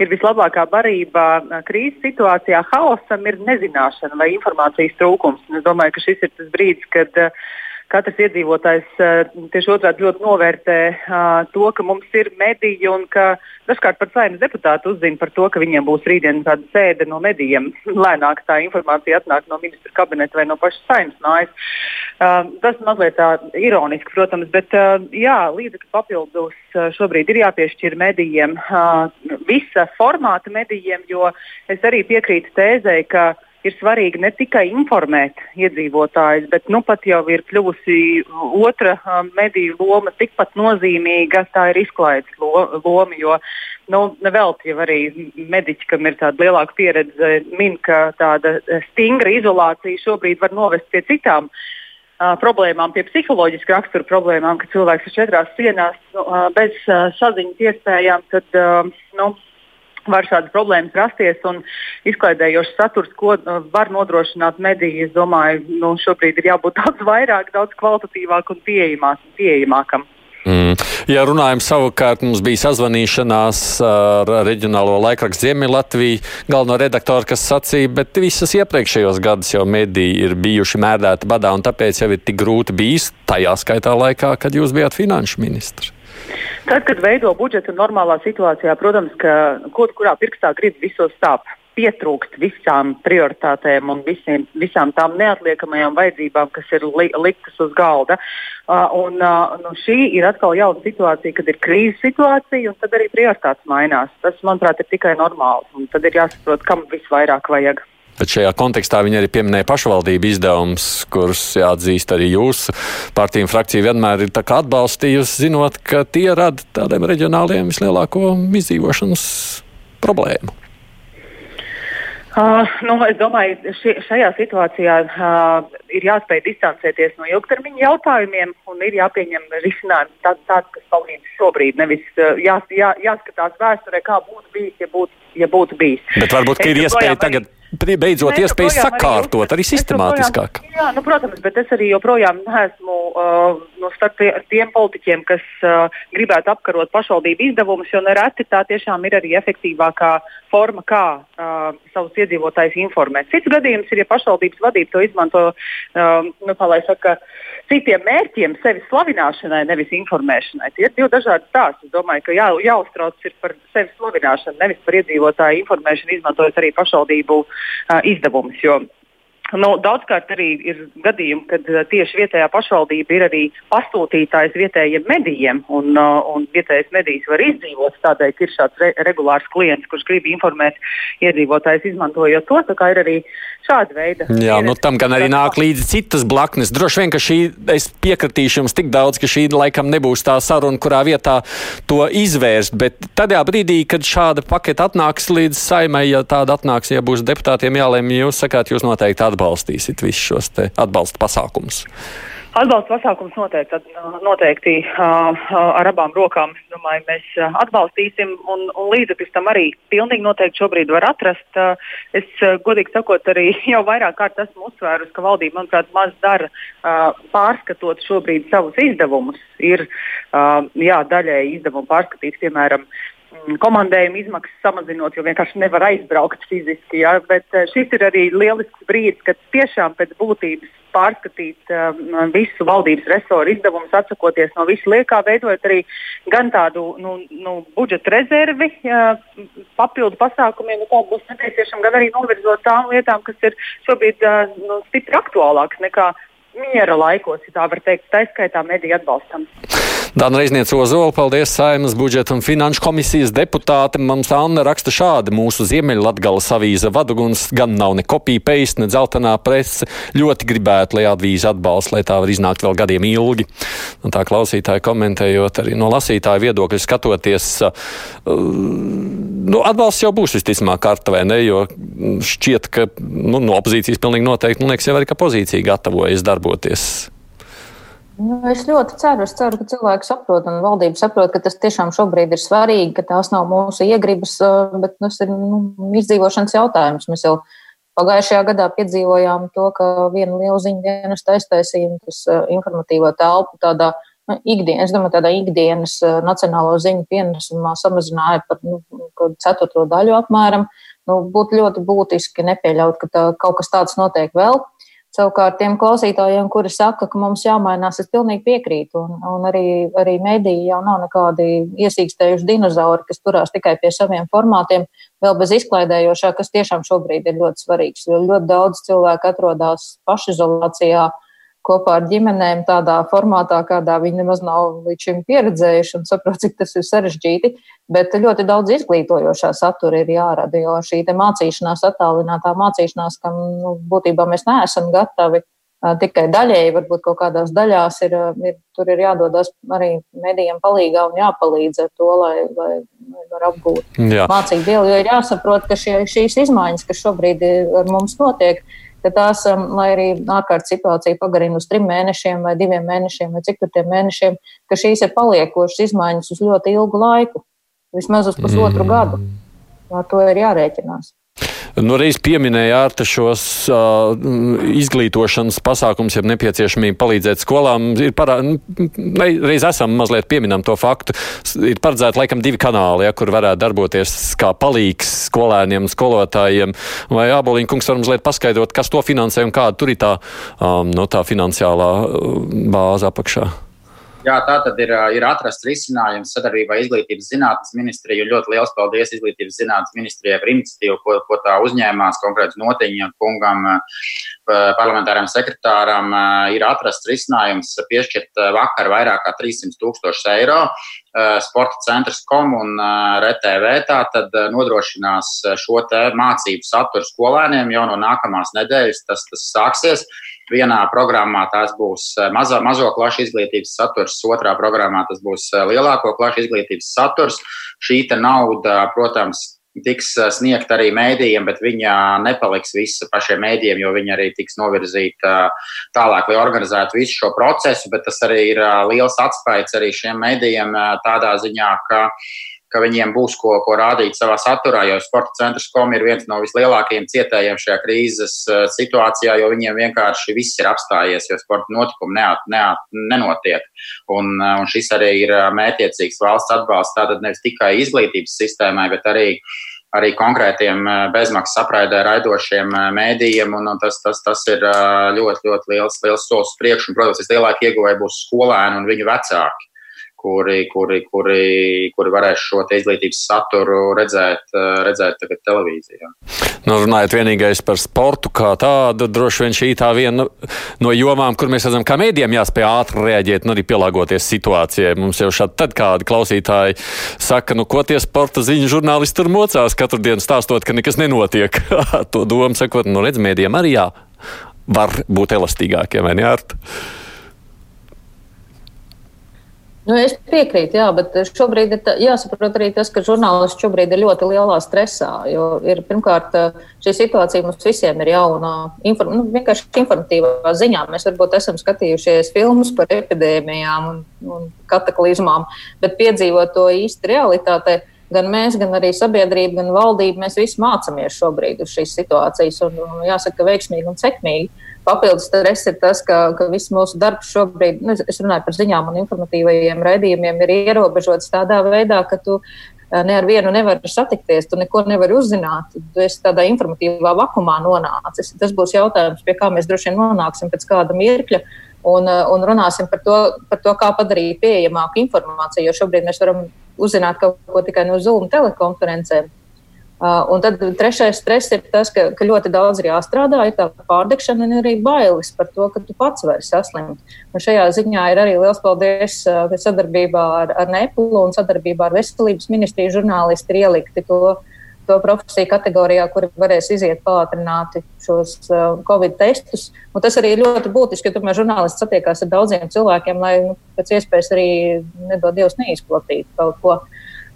S8: ir vislabākā barība krīzes situācijā, haosam ir nezināšana vai informācijas trūkums. Un es domāju, ka šis ir tas brīdis, kad uh, katrs iedzīvotājs tieši otrādi ļoti novērtē to, ka mums ir mediji un ka dažkārt pat saimnes deputāti uzzina par to, ka viņiem būs rītdien kāda sēde no medijiem. [LAUGHS] Lēnāk tā informācija atnāk no ministra kabineta vai no pašas saimnes mājas. Tas mazliet tā ironiski, protams, bet jā, līdzekļu papildus šobrīd ir jāpiešķir medijiem, visa formāta medijiem, jo es arī piekrītu tēzei, ka ir svarīgi ne tikai informēt iedzīvotājus, bet nu pat jau ir kļuvusi otra um, mediju loma tikpat nozīmīga, tā ir izklaides lo, loma. Jo nu, nevelti jau arī mediķi, kam ir tāda lielāka pieredze, min, ka tāda stingra izolācija šobrīd var novest pie citām uh, problēmām, pie psiholoģiska rakstura problēmām, ka cilvēks ir četrās sienās uh, bez uh, saziņas iespējām. Tad, uh, nu, var šādas problēmas rasties un izklaidējošs saturs, ko uh, var nodrošināt mediji. Es domāju, nu, šobrīd ir jābūt daudz [LAUGHS] vairāk, daudz kvalitatīvāk un pieejamāk, pieejamākam.
S2: Mm. Ja runājam savukārt, mums bija sazvanīšanās ar reģionālo laikrakstu Ziemeļlatviju galveno redaktoru, kas sacīja, bet visas iepriekšējos gadus jau mediji ir bijuši mēdēti badā, un tāpēc jau ir tik grūti bijis tajā skaitā laikā, kad jūs bijāt finanšu ministrs.
S8: Tad, kad veido budžetu normālā situācijā, protams, ka kaut kurā pirkstā grib visos stāv. Pietrūkst visām prioritātēm un visiem, visām tām neatliekamajām vajadzībām, kas ir li, liktas uz galda. Uh, un, uh, nu, šī ir atkal jauna situācija, kad ir krīzes situācija, un tad arī prioritātes mainās. Tas, manuprāt, ir tikai normāli. Tad ir jāsaprot, kam visvairāk vajag.
S2: Bet šajā kontekstā viņi arī pieminēja pašvaldību izdevumus, kurus jāatzīst arī jūsu partiju frakcija vienmēr ir atbalstījusi, zinot, ka tie rada tādiem reģionāliem vislielāko izdzīvošanas problēmu.
S8: Uh, nu, es domāju, ši, šajā situācijā uh, ir jāspēj distancēties no ilgtermiņa jautājumiem un ir jāpieņem risinājums tāds, tāds kas palīdz šobrīd. Nevis uh, jā, jā, jāskatās vēsturē, kā būtu bijis, ja būtu, ja būtu bijis.
S2: Bet varbūt ir iespēja tagad. Arī beidzot iespējas sakārtot arī, arī sistemātiskāk.
S8: Joprojām, jā, nu, protams, bet es arī joprojām neesmu uh, no starp tiem politiķiem, kas uh, gribētu apkarot pašvaldību izdevumus, jo nereti tā tiešām ir arī efektīvākā forma, kā uh, savus iedzīvotājus informēt. Cits gadījums ir, ja pašvaldības vadība to izmanto, uh, nu, kā lai saka, citiem mērķiem, sevis slavināšanai, nevis informēšanai. Tie ir divi dažādi stāsti. Es domāju, ka jā, jāuztrauc par sevis slavināšanu, nevis par iedzīvotāju informēšanu, izmantojot arī pašvaldību uh, izdevumus. Nu, daudzkārt arī ir gadījumi, kad uh, tieši vietējā pašvaldība ir arī pasūtītājs vietējiem medijiem, un, uh, un vietējais medijs var izdzīvot tādēļ, ir šāds re regulārs klients, kurš grib informēt iedzīvotājus, izmantojot to. Tā kā ir arī šāda veida.
S2: Jā, nu tam gan arī nāk līdzi citas blaknes. Droši vien, ka šī, es piekritīšu jums tik daudz, ka šī laikam nebūs tā saruna, kurā vietā to izvērst, bet tajā brīdī, kad šāda paketa atnāks līdz saimai, ja tāda atnāks, ja būs deputātiem jālēm, jūs sakāt, jūs noteikti atbalstāt atbalstīsit visus šos atbalsta pasākumus?
S8: Atbalsta pasākums noteikti, noteikti uh, ar abām rokām domāju, mēs atbalstīsim, un, un līdzekļus tam arī pilnīgi noteikti šobrīd var atrast. Uh, es, uh, godīgi sakot, arī [LAUGHS] jau vairāk kārt esmu uzsvērus, ka valdība, manuprāt, maz dara uh, pārskatot šobrīd savus izdevumus. Ir uh, jā, daļēji izdevumu pārskatīts, piemēram, komandējuma izmaksas samazinot, jo vienkārši nevar aizbraukt fiziski. Ja? Bet eh, šis ir arī lielisks brīdis, kad tiešām pēc būtības pārskatīt um, visu valdības resoru izdevumus, atsakoties no visu liekā, veidojot arī gan tādu nu, nu, budžeta rezervi uh, papildu pasākumiem, nu, kāda būs nepieciešama, gan arī novirzot tām lietām, kas ir šobrīd uh, nu, stipri aktuālākas nekā miera laikos, ja tā var teikt, tā skaitā mediju atbalstam.
S2: Dāna Reizniece Ozola, paldies Saimas budžeta un finanšu komisijas deputāte. Mums Anna raksta šādi. Mūsu Ziemeļlatgales avīze Vaduguns gan nav ne kopija peist, ne dzeltenā prese. Ļoti gribētu, lai avīze atbalsta, lai tā var iznākt vēl gadiem ilgi. Un tā klausītāji komentējot arī no lasītāja viedokļa skatoties, uh, nu, atbalsts jau būs visticamāk karta vai ne, jo šķiet, ka nu, no opozīcijas pilnīgi noteikti, man liekas, jau arī ka pozīcija gatavojas darboties.
S5: Nu, es ļoti ceru, es ceru, ka cilvēki saprot un valdība saprot, ka tas tiešām šobrīd ir svarīgi, ka tās nav mūsu iegribas, bet tas ir nu, izdzīvošanas jautājums. Mēs jau pagājušajā gadā piedzīvojām to, ka viena liela ziņu dienas taistaisījuma, tas informatīvo telpu tādā nu, ikdienas, es domāju, tādā ikdienas nacionālo ziņu pienesumā samazināja par nu, ceturto daļu apmēram. Nu, būtu ļoti būtiski nepieļaut, ka tā, kaut kas tāds notiek vēl. Savukārt tiem klausītājiem, kuri saka, ka mums jāmainās, es pilnīgi piekrītu. Un, un arī, arī mediji jau nav nekādi iesīkstējuši dinozauri, kas turās tikai pie saviem formātiem, vēl bez izklaidējošā, kas tiešām šobrīd ir ļoti svarīgs. Jo ļoti daudz cilvēku atrodas pašizolācijā, kopā ar ģimenēm tādā formātā, kādā viņi nemaz nav līdz šim pieredzējuši un saprot, cik tas ir sarežģīti. Bet ļoti daudz izglītojošā satura ir jārada, jo šī mācīšanās, attālinātā mācīšanās, kam nu, būtībā mēs neesam gatavi tikai daļēji, varbūt kaut kādās daļās ir, ir tur ir jādodas arī medijiem palīgā un jāpalīdz ar to, lai, lai, lai var apgūt Jā. mācību vielu, jo ir jāsaprot, ka šie, šīs izmaiņas, kas šobrīd ar mums notiek, ka tās, lai arī ārkārtas situācija pagarina uz trim mēnešiem vai diviem mēnešiem vai cik tur tiem mēnešiem, ka šīs ir paliekošas izmaiņas uz ļoti ilgu laiku, vismaz uz pusotru mm. gadu. Ar to ir jārēķinās.
S2: Nu, reiz pieminēja Ārta šos uh, izglītošanas pasākums, ja nepieciešamība palīdzēt skolām. Ir parā, nu, reiz esam mazliet pieminam to faktu. Ir paredzēti laikam divi kanāli, ja, kur varētu darboties kā palīgs skolēniem, skolotājiem. Vai Āboliņa kungs var mazliet paskaidrot, kas to finansē un kāda tur ir tā, um, no tā finansiālā bāze apakšā?
S3: Jā, tā tad ir, ir atrasts risinājums sadarbībā izglītības zinātnes ministriju. Ļoti liels paldies izglītības zinātnes ministrijai par iniciatīvu, ko, ko tā uzņēmās konkrēti notiņa kungam, parlamentāram sekretāram. Ir atrasts risinājums piešķirt vakar vairāk kā 300 tūkstošus eiro. Sporta centrs kom un RTV tā tad nodrošinās šo mācību saturu skolēniem jau no nākamās nedēļas. Tas, tas sāksies. Vienā programmā tās būs eh, mazo, mazo klašu izglītības saturs, otrā programmā tas būs eh, lielāko klašu izglītības saturs. Šī nauda, protams, tiks eh, sniegta arī mēdījiem, bet viņa nepaliks visa pašiem mēdījiem, jo viņa arī tiks novirzīta tālāk, lai organizētu visu šo procesu. Bet tas arī ir liels atspējs arī šiem mēdījiem tādā ziņā, ka ka viņiem būs ko, ko rādīt savā saturā, jo sporta centrs kom ir viens no vislielākajiem cietējiem šajā krīzes eh, situācijā, jo viņiem vienkārši viss ir apstājies, jo sporta notikumi neat, neat, nenotiek. Un, eh, un šis arī ir eh, mētiecīgs valsts atbalsts tātad nevis tikai izglītības sistēmai, bet arī arī konkrētiem bezmaksas apraidē raidošiem mēdījiem, un, un tas, tas, tas ir ļoti, ļoti liels, liels solis priekšu. Un, protams, vislielākie ieguvēji būs skolēni un viņu vecāki kuri, kuri, kuri, kuri varēs šo izglītības saturu redzēt, eh, redzēt tagad televīzijā.
S2: Nu, runājot vienīgais par sportu kā tādu, droši vien šī tā viena no jomām, kur mēs redzam, ka mēdījiem jāspēj ātri reaģēt un arī pielāgoties situācijai. Mums jau šādi tad kādi klausītāji saka, nu ko tie sporta ziņu žurnālisti tur mocās katru dienu stāstot, ka nekas nenotiek. [LAUGHS] to domu sakot, nu redz, mēdījiem arī jā, var būt elastīgākiem, vai ne? Ārt?
S5: Nu, es piekrītu, jā, bet šobrīd ir jāsaprot arī tas, ka žurnālisti šobrīd ir ļoti lielā stresā. Ir, pirmkārt, šī situācija mums visiem ir jauna, inform, nu, vienkārši informatīvā ziņā. Mēs varbūt esam skatījušies filmus par epidēmijām un, un kataklizmām, bet piedzīvot to īsti realitātei. Gan mēs, gan arī sabiedrība, gan valdība, mēs visi mācāmies šobrīd uz šīs situācijas un, un jāsaka, veiksmīgi un sekmīgi. Papildus stress ir tas, ka, ka viss mūsu darbs šobrīd, nu, es runāju par ziņām un informatīvajiem raidījumiem, ir ierobežots tādā veidā, ka tu ne ar vienu nevari satikties, tu neko nevari uzzināt. Tu esi tādā informatīvā vakumā nonācis. Tas būs jautājums, pie kā mēs droši vien nonāksim pēc kāda mirkļa. Un, un runāsim par to, par to, kā padarīt pieejamāku informāciju. Jo šobrīd mēs varam uzzināt kaut ko tikai no Zoom telekonferencēm. Uh, un tad trešais stress ir tas, ka, ka ļoti daudz ir jāstrādā, ir tā pārdegšana un arī bailes par to, ka tu pats vari saslimt. Un šajā ziņā ir arī liels paldies, ka uh, sadarbībā ar, ar Nepulu un sadarbībā ar Veselības ministriju žurnālisti ir ielikti to, to profesiju kategorijā, kuri varēs iziet pātrināti šos uh, covid testus. Un tas arī ir ļoti būtiski, ka tomēr žurnālisti satiekās ar daudziem cilvēkiem, lai nu, pēc iespējas arī nedod Dievs neizplatītu kaut ko.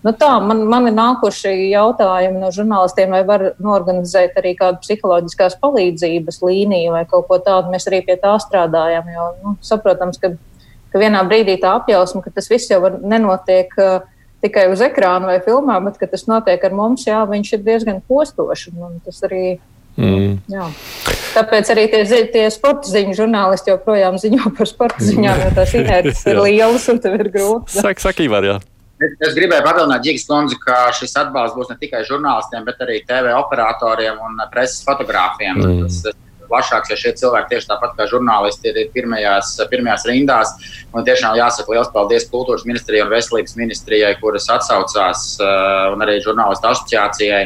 S5: Nu tā, man, man ir nākuši jautājumi no žurnālistiem, vai var norganizēt arī kādu psiholoģiskās palīdzības līniju vai kaut ko tādu. Mēs arī pie tā strādājam, jo nu, saprotams, ka, ka vienā brīdī tā apjausma, ka tas viss jau var, nenotiek uh, tikai uz ekrāna vai filmā, bet ka tas notiek ar mums, jā, viņš ir diezgan postošs. Tas arī Mm. Jā. Tāpēc arī tie, tie sporta ziņu žurnālisti joprojām ziņo par sporta ziņām, jo tās inerces ir [LAUGHS] lielas un tev ir grūti.
S2: Saka, saka, Ivar, jā.
S3: Es, es gribēju papildināt Gigas kundzi, ka šis atbalsts būs ne tikai žurnālistiem, bet arī TV operatoriem un preses fotogrāfiem. Mm. Tas plašāks, ja šie cilvēki tieši tāpat kā žurnālisti ir pirmajās, pirmajās rindās. Un tiešām jāsaka liels paldies Kultūras ministrijai un Veselības ministrijai, kuras atsaucās, uh, un arī žurnālistu asociācijai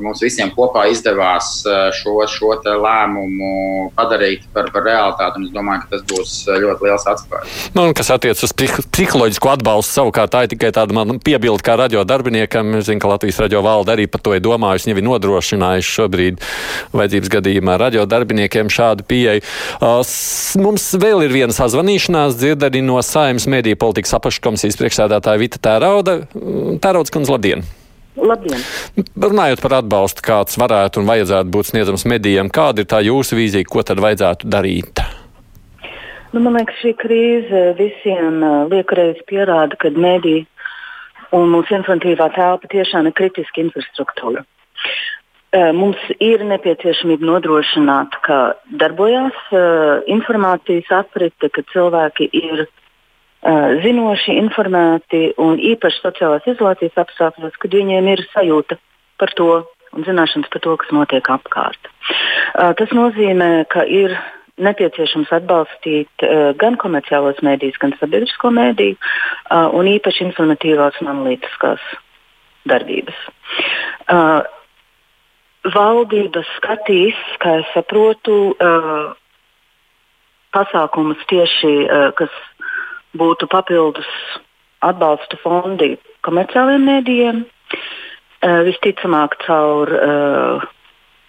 S3: mums visiem kopā izdevās šo, šo lēmumu padarīt par, par realitāti. Es domāju, ka tas būs ļoti liels atspējas.
S2: Nu, kas attiecas uz psiholoģisku atbalstu, savukārt tā ir tikai tāda man piebilde kā radio darbiniekam. Es zinu, ka Latvijas radio valde arī par to ir domājusi. Viņi ir nodrošinājuši šobrīd vajadzības gadījumā radio darbiniekiem šādu pieeju. Mums vēl ir viena sazvanīšanās, dzird arī no Saimnes mediju politikas apakškomisijas priekšsēdētāja Vita Tērauda. Tērauds kundze, labdien!
S9: Labdien!
S2: Runājot par atbalstu, kāds varētu un vajadzētu būt sniedzams medijiem, kāda ir tā jūsu vīzija, ko tad vajadzētu darīt?
S9: Nu, man liekas, šī krīze visiem uh, liekreiz pierāda, ka mediji un mūsu informatīvā telpa tiešām ir kritiska infrastruktūra. Mums ir nepieciešamība nodrošināt, ka darbojās uh, informācijas aprite, ka cilvēki ir zinoši, informēti un īpaši sociālās izolācijas apstākļos, kad viņiem ir sajūta par to un zināšanas par to, kas notiek apkārt. Uh, tas nozīmē, ka ir nepieciešams atbalstīt uh, gan komerciālos mēdījus, gan sabiedrisko mēdīju, un īpaši informatīvās un analītiskās darbības. Valdības skatīs, kā es saprotu, pasākumus tieši, kas būtu papildus atbalsta fondi komerciāliem mēdījiem, visticamāk caur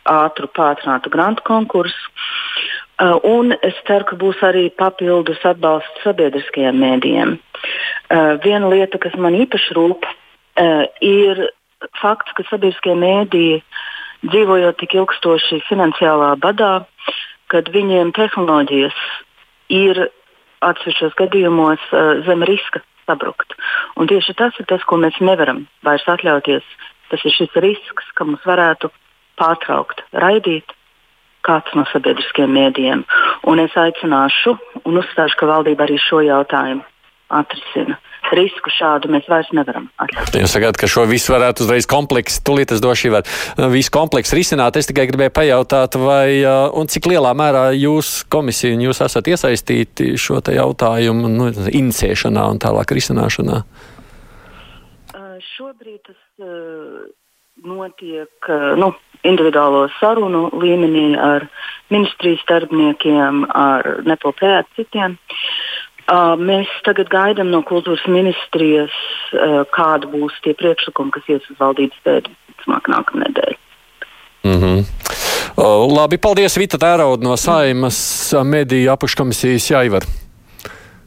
S9: ātru pātrinātu grantu konkursu. Un es ceru, ka būs arī papildus atbalsts sabiedriskajiem mēdījiem. Viena lieta, kas man īpaši rūp, ir fakts, ka sabiedriskie mēdīji dzīvojot tik ilgstoši finansiālā badā, kad viņiem tehnoloģijas ir atsevišķos gadījumos uh, zem riska sabrukt. Un tieši tas ir tas, ko mēs nevaram vairs atļauties. Tas ir šis risks, ka mums varētu pārtraukt raidīt kāds no sabiedriskiem mēdījiem. Un es aicināšu un uzstāšu, ka valdība arī šo jautājumu atrisina risku šādu mēs vairs nevaram atļaut.
S2: Jūs sakāt, ka šo visu varētu uzreiz kompleksi, tūlīt es došu var uh, visu kompleksu risināt. Es tikai gribēju pajautāt, vai un cik lielā mērā jūs komisija un jūs esat iesaistīti šo te jautājumu nu, inicēšanā un tālāk risināšanā?
S9: Šobrīd tas notiek nu, individuālo sarunu līmenī ar ministrijas darbiniekiem, ar NPLP, citiem. Uh, mēs tagad gaidām no kultūras ministrijas, uh, kāda būs tie priekšlikumi, kas ies uz valdības pēdu visticamāk nākamnedēļ.
S2: Mm -hmm. uh, labi, paldies Vita Tērauda no Saimas mediju apakškomisijas Jāivar.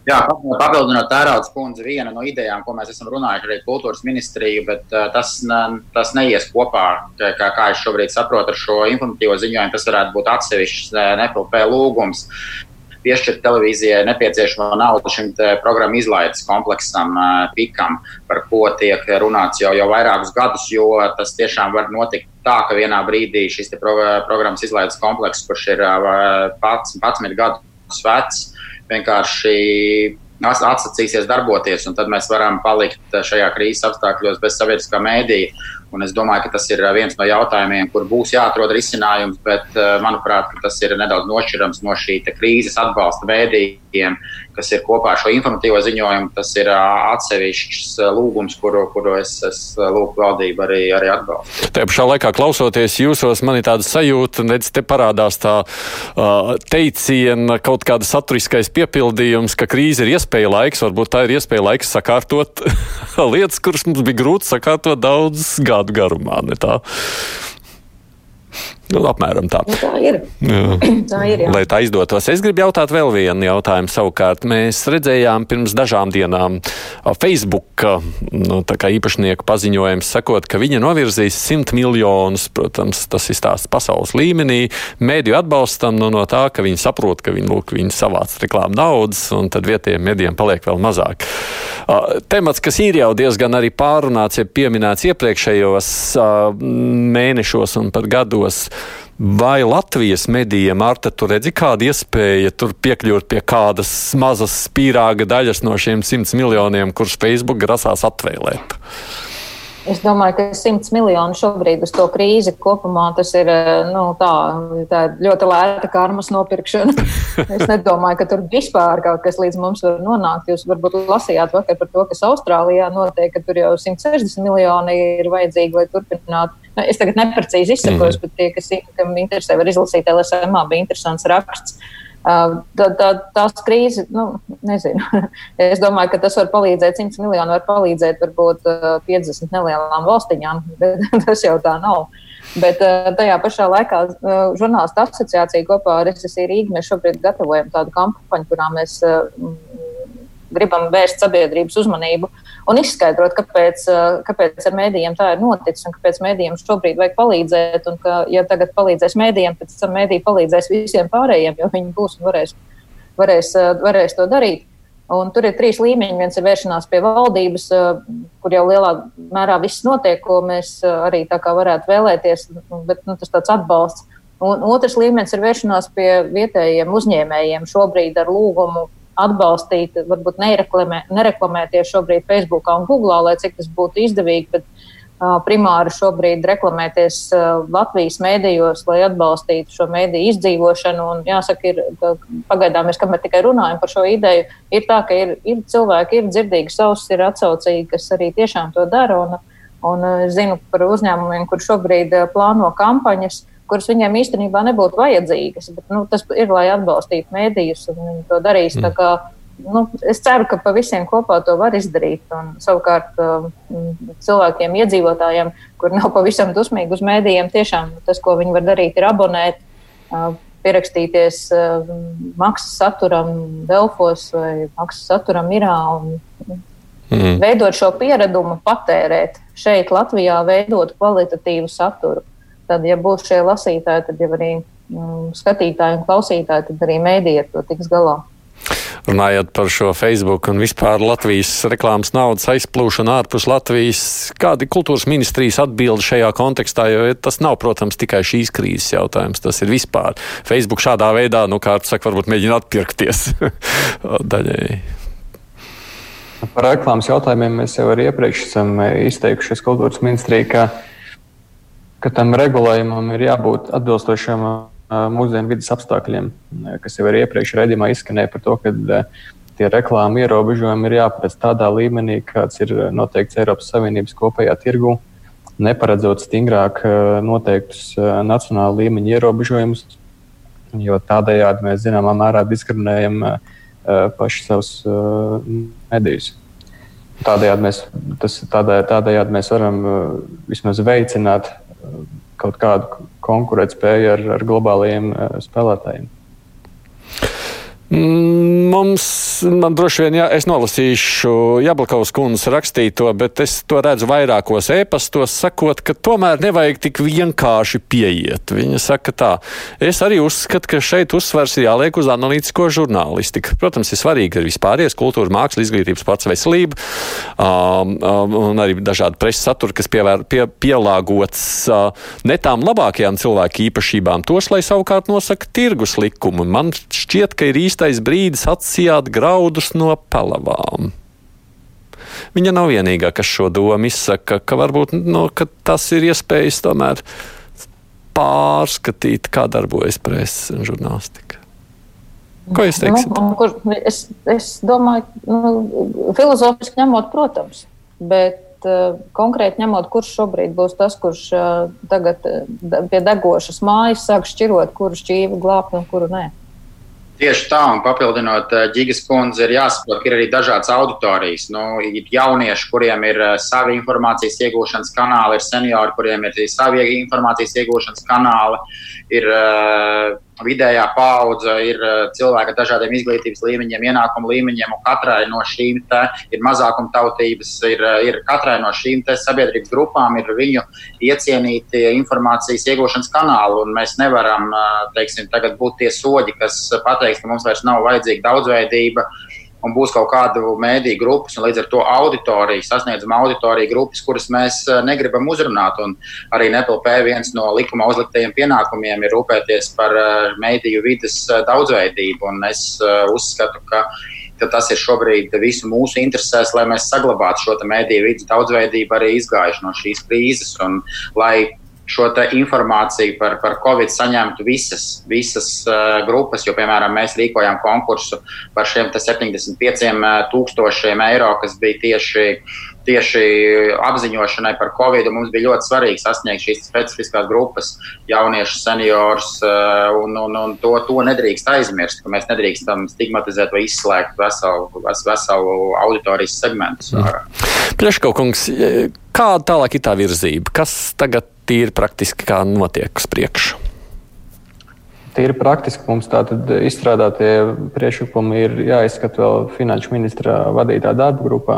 S3: Jā, papildinot tēraudas kundzi, viena no idejām, ko mēs esam runājuši arī kultūras ministriju, bet uh, tas, tas neies kopā, kā, kā es šobrīd saprotu, ar šo informatīvo ziņojumu. Tas varētu būt atsevišķs NPLP lūgums piešķirt televīzijai nepieciešamo naudu šim programmu izlaides kompleksam, pikam, par ko tiek runāts jau, jau vairākus gadus, jo tas tiešām var notikt tā, ka vienā brīdī šis pro, programmas izlaides komplekss, kurš ir 11 gadus vecs, vienkārši atsacīsies darboties, un tad mēs varam palikt šajā krīzes apstākļos bez sabiedriskā mēdīja. Un es domāju, ka tas ir viens no jautājumiem, kur būs jāatrod risinājums, bet, manuprāt, tas ir nedaudz nošķirams no šī krīzes atbalsta mēdījiem, kas ir kopā ar šo informatīvo ziņojumu. Tas ir atsevišķs lūgums, kuru, kuru es, es lūgtu valdību arī, arī atbalstīt.
S2: Tajā pašā laikā klausoties jūsos, man ir tāda sajūta, redz, te parādās tā uh, teiciena kaut kāda saturiskais piepildījums, ka krīze ir iespēja laiks, varbūt tā ir iespēja laiks sakārtot [LAUGHS] lietas, kuras mums bija grūti sakārtot daudz gadu gadu garumā. Nu, apmēram tā.
S5: Nu, tā ir. Jā. [CLEARS THROAT] tā ir jā.
S2: Lai tā izdotos, es gribu jautāt vēl vienu jautājumu. Savukārt, mēs redzējām pirms dažām dienām Facebook nu, īpašnieku paziņojumu, sakot, ka viņa novirzīs 100 miljonus, protams, tas ir stāsts pasaules līmenī, mēdīju atbalstam nu, no tā, ka viņi saprot, ka viņi, lūk, viņi savāc reklāmu naudas, un tad vietējiem medijiem paliek vēl mazāk. Temats, kas ir jau diezgan arī pārunāts, ja pieminēts iepriekšējos mēnešos un pat gados, Vai Latvijas medijiem, Arta, tu redzi kādu iespēju tur piekļūt pie kādas mazas spīrāga daļas no šiem simts miljoniem, kurus Facebook grasās atvēlēt?
S5: Es domāju, ka 100 miljoni šobrīd uz to krīzi kopumā tas ir nu, tā, tā ļoti lēta karmas nopirkšana. [LAUGHS] es nedomāju, ka tur vispār kaut kas līdz mums var nonākt. Jūs varbūt lasījāt vakar par to, kas Austrālijā notiek, ka tur jau 160 miljoni ir vajadzīgi, lai turpinātu es tagad neprecīzi izsakos, mm. bet tie, kas interesē, var izlasīt LSMā, bija interesants raksts. Tā, tā, tās krīzes, nu, nezinu. [LAUGHS] es domāju, ka tas var palīdzēt, 100 miljoni var palīdzēt varbūt 50 nelielām valstiņām, [LAUGHS] bet tas jau tā nav. Bet tajā pašā laikā žurnālistu asociācija kopā ar SSI Rīgu mēs šobrīd gatavojam tādu kampaņu, kurā mēs gribam vērst sabiedrības uzmanību un izskaidrot, kāpēc, kāpēc ar mēdījiem tā ir noticis un kāpēc mēdījiem šobrīd vajag palīdzēt. Un ka, ja tagad palīdzēs mēdījiem, tad tam mēdī palīdzēs visiem pārējiem, jo viņi būs un varēs, varēs, varēs to darīt. Un tur ir trīs līmeņi. Viens ir vēršanās pie valdības, kur jau lielā mērā viss notiek, ko mēs arī tā kā varētu vēlēties, bet nu, tas tāds atbalsts. Un otrs līmenis ir vēršanās pie vietējiem uzņēmējiem šobrīd ar lūgumu atbalstīt, varbūt nereklamē, nereklamēties šobrīd Facebook un Google, lai cik tas būtu izdevīgi, bet uh, primāri šobrīd reklamēties uh, Latvijas mēdījos, lai atbalstītu šo mēdīju izdzīvošanu. Un, jāsaka, ir, pagaidām mēs kamēr tikai runājam par šo ideju, ir tā, ka ir, ir cilvēki, ir dzirdīgi savs, ir atsaucīgi, kas arī tiešām to dara. Un, un es zinu par uzņēmumiem, kur šobrīd plāno kampaņas kuras viņiem īstenībā nebūtu vajadzīgas. Bet, nu, tas ir, lai atbalstītu mēdījus, un viņi to darīs. Mm. Kā, nu, es ceru, ka pa visiem kopā to var izdarīt. Un, savukārt um, cilvēkiem, iedzīvotājiem, kur nav pavisam dusmīgi uz mēdījiem, tiešām tas, ko viņi var darīt, ir abonēt. Uh, pierakstīties uh, maksas saturam Delfos vai maksas saturam Irā un mm. veidot šo pieredumu, patērēt šeit, Latvijā, veidot kvalitatīvu saturu tad, ja būs šie lasītāji, tad jau arī mm, skatītāji un klausītāji, tad arī mēdīja ar to tiks galā.
S2: Runājot par šo Facebook un vispār Latvijas reklāmas naudas aizplūšanu ārpus Latvijas, kāda ir kultūras ministrijas atbilde šajā kontekstā? Jo tas nav, protams, tikai šīs krīzes jautājums, tas ir vispār. Facebook šādā veidā, nu, kā saka, varbūt mēģina atpirkties [LAUGHS] daļēji.
S4: Par reklāmas jautājumiem mēs jau arī iepriekš esam izteikušies kultūras ministrijā, ka tam regulējumam ir jābūt atbilstošam mūsdienu vidas apstākļiem, kas jau arī iepriekš redzējumā izskanēja par to, ka tie reklāmu ierobežojumi ir jāparedz tādā līmenī, kāds ir noteikts Eiropas Savienības kopējā tirgū, neparedzot stingrāk noteiktus nacionāla līmeņa ierobežojumus, jo tādējādi mēs zināmā mērā diskriminējam paši savus medijus. Tādējādi mēs, tas, tādēļ, tādējādi mēs varam vismaz veicināt kaut kādu konkurētspēju ar, ar globālajiem eh, spēlētājiem.
S2: Mm, mums, man droši vien, jā, es nolasīšu Jablakaus kundzes rakstīto, bet es to redzu vairākos ēpastos, sakot, ka tomēr nevajag tik vienkārši pieiet. Viņa saka tā, es arī uzskatu, ka šeit uzsvers ir jāliek uz analītisko žurnālistiku. Protams, ir svarīgi arī vispārējais kultūra, māksla, izglītības pats veselība um, um, un arī dažādi preses saturi, kas pievēr, pie, pielāgots uh, ne tām labākajām cilvēku īpašībām, tos, lai savukārt nosaka tirgus likumu. Man šķiet, ka ir īsti īstais brīdis atsijāt graudus no pelavām. Viņa nav vienīgā, kas šo domu izsaka, ka varbūt no, ka tas ir iespējas tomēr pārskatīt, kā darbojas preses un žurnālistika. Ko jūs teiksiet?
S5: Nu, kur, es, es domāju, nu, filozofiski ņemot, protams, bet uh, konkrēti ņemot, kurš šobrīd būs tas, kurš uh, tagad uh, pie degošas mājas sāk šķirot, kuru šķīvi glābt un kuru nē.
S3: Tieši tā, un papildinot Gigas eh, kundzi, ir jāsaprot, ka ir arī dažādas auditorijas. Nu, ir jaunieši, kuriem ir eh, savi informācijas iegūšanas kanāli, ir seniori, kuriem ir savi informācijas iegūšanas kanāli, ir uh, vidējā paudze ir eh, cilvēki ar dažādiem izglītības līmeņiem, ienākumu līmeņiem, un katrai no šīm ir mazākumtautības, ir, eh, ir katrai no šīm sabiedrības grupām ir viņu iecienīti informācijas iegūšanas kanāli. Mēs nevaram eh, teiksim, tagad būt tie soļi, kas pateiks, ka mums vairs nav vajadzīga daudzveidība un būs kaut kāda mēdīņu grupas, un līdz ar to auditorija, sasniedzam auditoriju grupas, kuras mēs eh, negribam uzrunāt. Un arī NPLP viens no likuma uzliktajiem pienākumiem ir rūpēties par eh, mēdīju vidas eh, daudzveidību. Un es uzskatu, ka ka tas ir šobrīd visu mūsu interesēs, lai mēs saglabātu šo mēdīju vidas daudzveidību, arī izgājuši no šīs krīzes. Un, lai šo informāciju par, par Covid saņemtu visas, visas uh, grupas, jo, piemēram, mēs rīkojām konkursu par šiem 75 tūkstošiem eiro, kas bija tieši tieši apziņošanai par covid mums bija ļoti svarīgi sasniegt šīs specifiskās grupas, jauniešu seniorus, un, un, un to, to nedrīkst aizmirst, ka mēs nedrīkstam stigmatizēt vai izslēgt veselu, veselu auditorijas segmentu.
S2: Mm. Pleškaukungs, kāda tālāk ir tā virzība? Kas tagad tīri praktiski kā notiek uz priekšu?
S4: Tīri praktiski mums tātad izstrādātie priekšlikumi ir jāizskata vēl finanšu ministra vadītā darba grupā,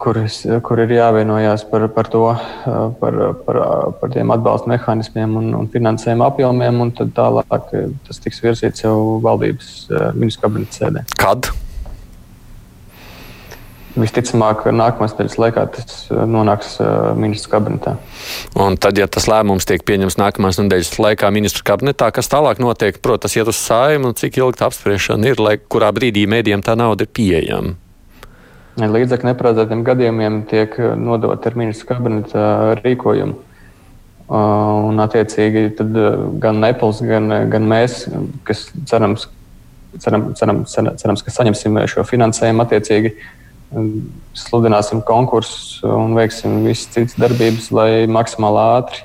S4: kur, kur ir jāvienojās par, par to, par, par, par tiem atbalsta mehānismiem un, un finansējuma apjomiem, un tad tālāk tas tiks virzīts jau valdības ministra kabineta sēdē.
S2: Kad?
S4: Visticamāk, nākamās nedēļas laikā tas uh, nonāks uh, ministru kabinetā.
S2: Un tad, ja tas lēmums tiek pieņemts nākamās nedēļas laikā ministru kabinetā, kas tālāk notiek, protams, iet uz saimu, cik ilgi tā apspriešana ir, lai kurā brīdī mēdījiem tā nauda ir pieejama.
S4: Līdzekļu neparedzētiem gadījumiem tiek uh, nodota ar ministru kabineta rīkojumu. Un, attiecīgi, tad gan Nepals, gan, gan mēs, kas cerams, ceram, ceram, cerams, ka saņemsim šo finansējumu, attiecīgi, sludināsim konkursus un veiksim visas citas darbības, lai maksimāli ātri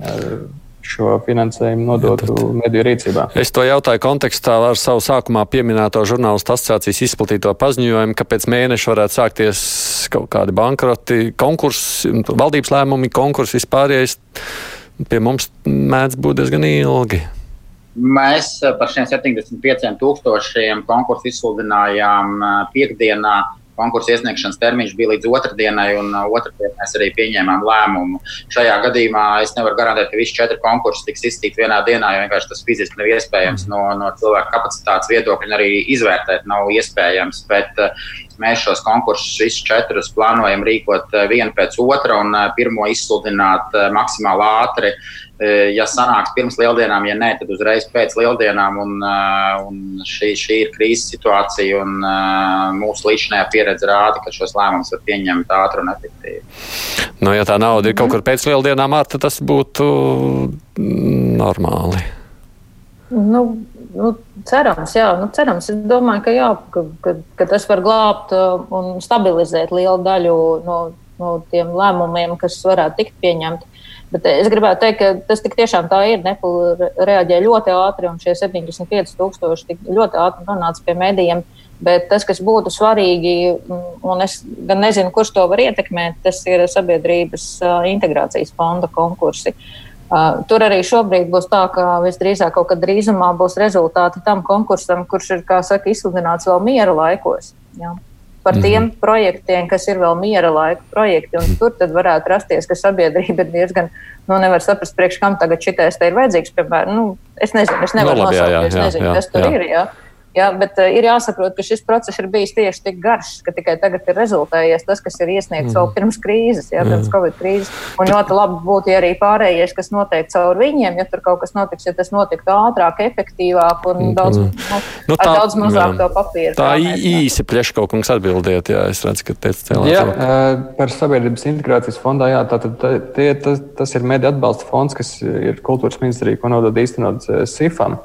S4: eh, šo finansējumu nodotu ja, mediju rīcībā.
S2: Es to jautāju kontekstā ar savu sākumā pieminēto žurnālistu asociācijas izplatīto paziņojumu, ka pēc mēneša varētu sākties kaut kādi bankroti, konkursi, valdības lēmumi, konkursi vispārējais. Pie mums mēdz būt diezgan ilgi.
S3: Mēs par šiem 75 tūkstošiem konkursu izsludinājām eh, piekdienā konkursu iesniegšanas termiņš bija līdz otrdienai, un uh, otrdien mēs arī pieņēmām lēmumu. Šajā gadījumā es nevaru garantēt, ka visi četri konkursi tiks izsīkti vienā dienā, jo vienkārši tas fiziski nav iespējams no, no cilvēka kapacitātes viedokļa, arī izvērtēt nav iespējams. Bet, uh, Mēs šos konkursus visus četrus plānojam rīkot uh, vienu pēc otra un pirmo izsludināt maksimāli ātri. Uh, ja sanāks pirms lieldienām, ja nē, tad uzreiz pēc lieldienām. Un, un šī, šī ir krīzes situācija, un mūsu līdzinājā pieredze rāda, ka šos lēmumus var pieņemt ātri un efektīvi.
S2: Nu, ja tā nauda ir kaut kur pēc lieldienām, tad tas būtu normāli.
S5: Nu, nu, cerams, jā, nu, cerams. Es domāju, ka, jā, ka, ka, ka tas var glābt un stabilizēt lielu daļu no, no tiem lēmumiem, kas varētu tikt pieņemti. Bet es gribētu teikt, ka tas tiešām tā ir. Nepal reaģē ļoti ātri, un šie 75,000 ļoti ātri nonāca pie mēdījiem. Bet tas, kas būtu svarīgi, un es gan nezinu, kurš to var ietekmēt, tas ir sabiedrības integrācijas fonda konkursi. Tur arī šobrīd būs tā, ka visdrīzāk kaut kad drīzumā būs rezultāti tam konkursam, kurš ir, kā saka, izsludināts vēl miera laikos. Jā par tiem mm -hmm. projektiem, kas ir vēl miera laika projekti. Tur tad varētu rasties, ka sabiedrība diezgan, nu, nevar saprast, priekš kam tagad šitais te ir vajadzīgs. Piemēram, nu, es nezinu, es nevaru no, nu, nosaukt, jā, jā, es nezinu, jā, kas tur jā. ir. Jā. Ja, bet uh, ir jāsaprot, ka šis process ir bijis tieši tik garš, ka tikai tagad ir rezultējies tas, kas ir iesniegts mm. vēl pirms krīzes, ja, pirms mm. Covid krīzes. Un ļoti labi būtu, ja arī pārējais, kas notiek caur viņiem, ja tur kaut kas notiks, ja tas notiktu ātrāk, efektīvāk un mm. daudz, nu, nu, tā, daudz mazāk jā. to papīru.
S2: Tā īsi priekškaukungs atbildiet, jā, es redzu, ka teicat cēlāt.
S4: Jā, par sabiedrības integrācijas fondā, jā, tātad tie, tas, tas ir mediju atbalsta fonds, kas ir kultūras ministrija, ko nodod īstenot SIFam.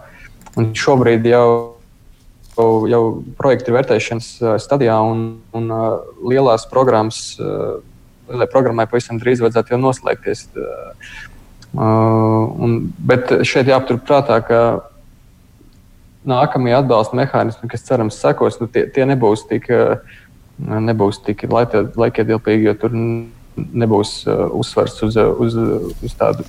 S4: Un šobrīd jau jau, projekta vērtēšanas stadijā, un, un lielās programmas, lielai programmai pavisam drīz vajadzētu jau noslēgties. Un, bet šeit jāpaturprātā, ka nākamie atbalsta mehānismi, kas cerams sekos, nu, tie, tie nebūs tik, nebūs tik laikietilpīgi, jo tur nebūs uzsvars uz, uz, uz tādu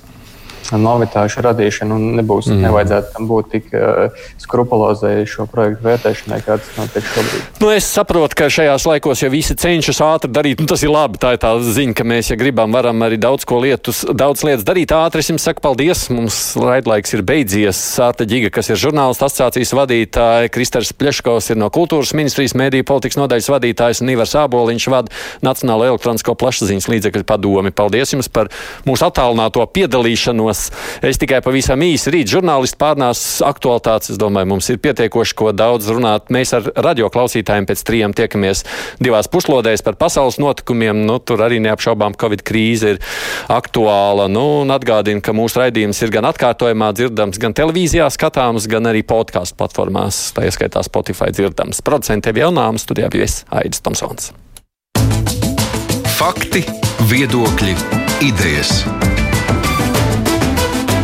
S4: novitāšu radīšanu un nebūs, mm. nevajadzētu tam būt tik uh, skrupulozai šo projektu vērtēšanai, kā tas notiek šobrīd.
S2: Nu, es saprotu, ka šajās laikos, ja visi cenšas ātri darīt, nu, tas ir labi. Tā ir tā ziņa, ka mēs, ja gribam, varam arī daudz ko lietus, daudz lietas darīt ātri. Es jums saku paldies. Mums raidlaiks ir beidzies. Sārta Ģiga, kas ir žurnālistu asociācijas vadītāja, Kristers Pļeškovs ir no kultūras ministrijas mēdīju politikas nodaļas vadītājs un Ivars Āboliņš vada Nacionālo elektronisko plašsaziņas līdzekļu padomi. Paldies jums par mūsu attālināto piedalīšanos sarunās. Es tikai pavisam īsi rīt žurnālisti pārnās aktualitātes. Es domāju, mums ir pietiekoši ko daudz runāt. Mēs ar radio klausītājiem pēc trijiem tiekamies divās puslodēs par pasaules notikumiem. Nu, tur arī neapšaubām Covid krīze ir aktuāla. Nu, un atgādinu, ka mūsu raidījums ir gan atkārtojumā dzirdams, gan televīzijā skatāms, gan arī podkāstu platformās, tā ieskaitā Spotify dzirdams. Producentiem jaunām studijā viesis Aidis Tomsons.
S1: Fakti, viedokļi, idejas.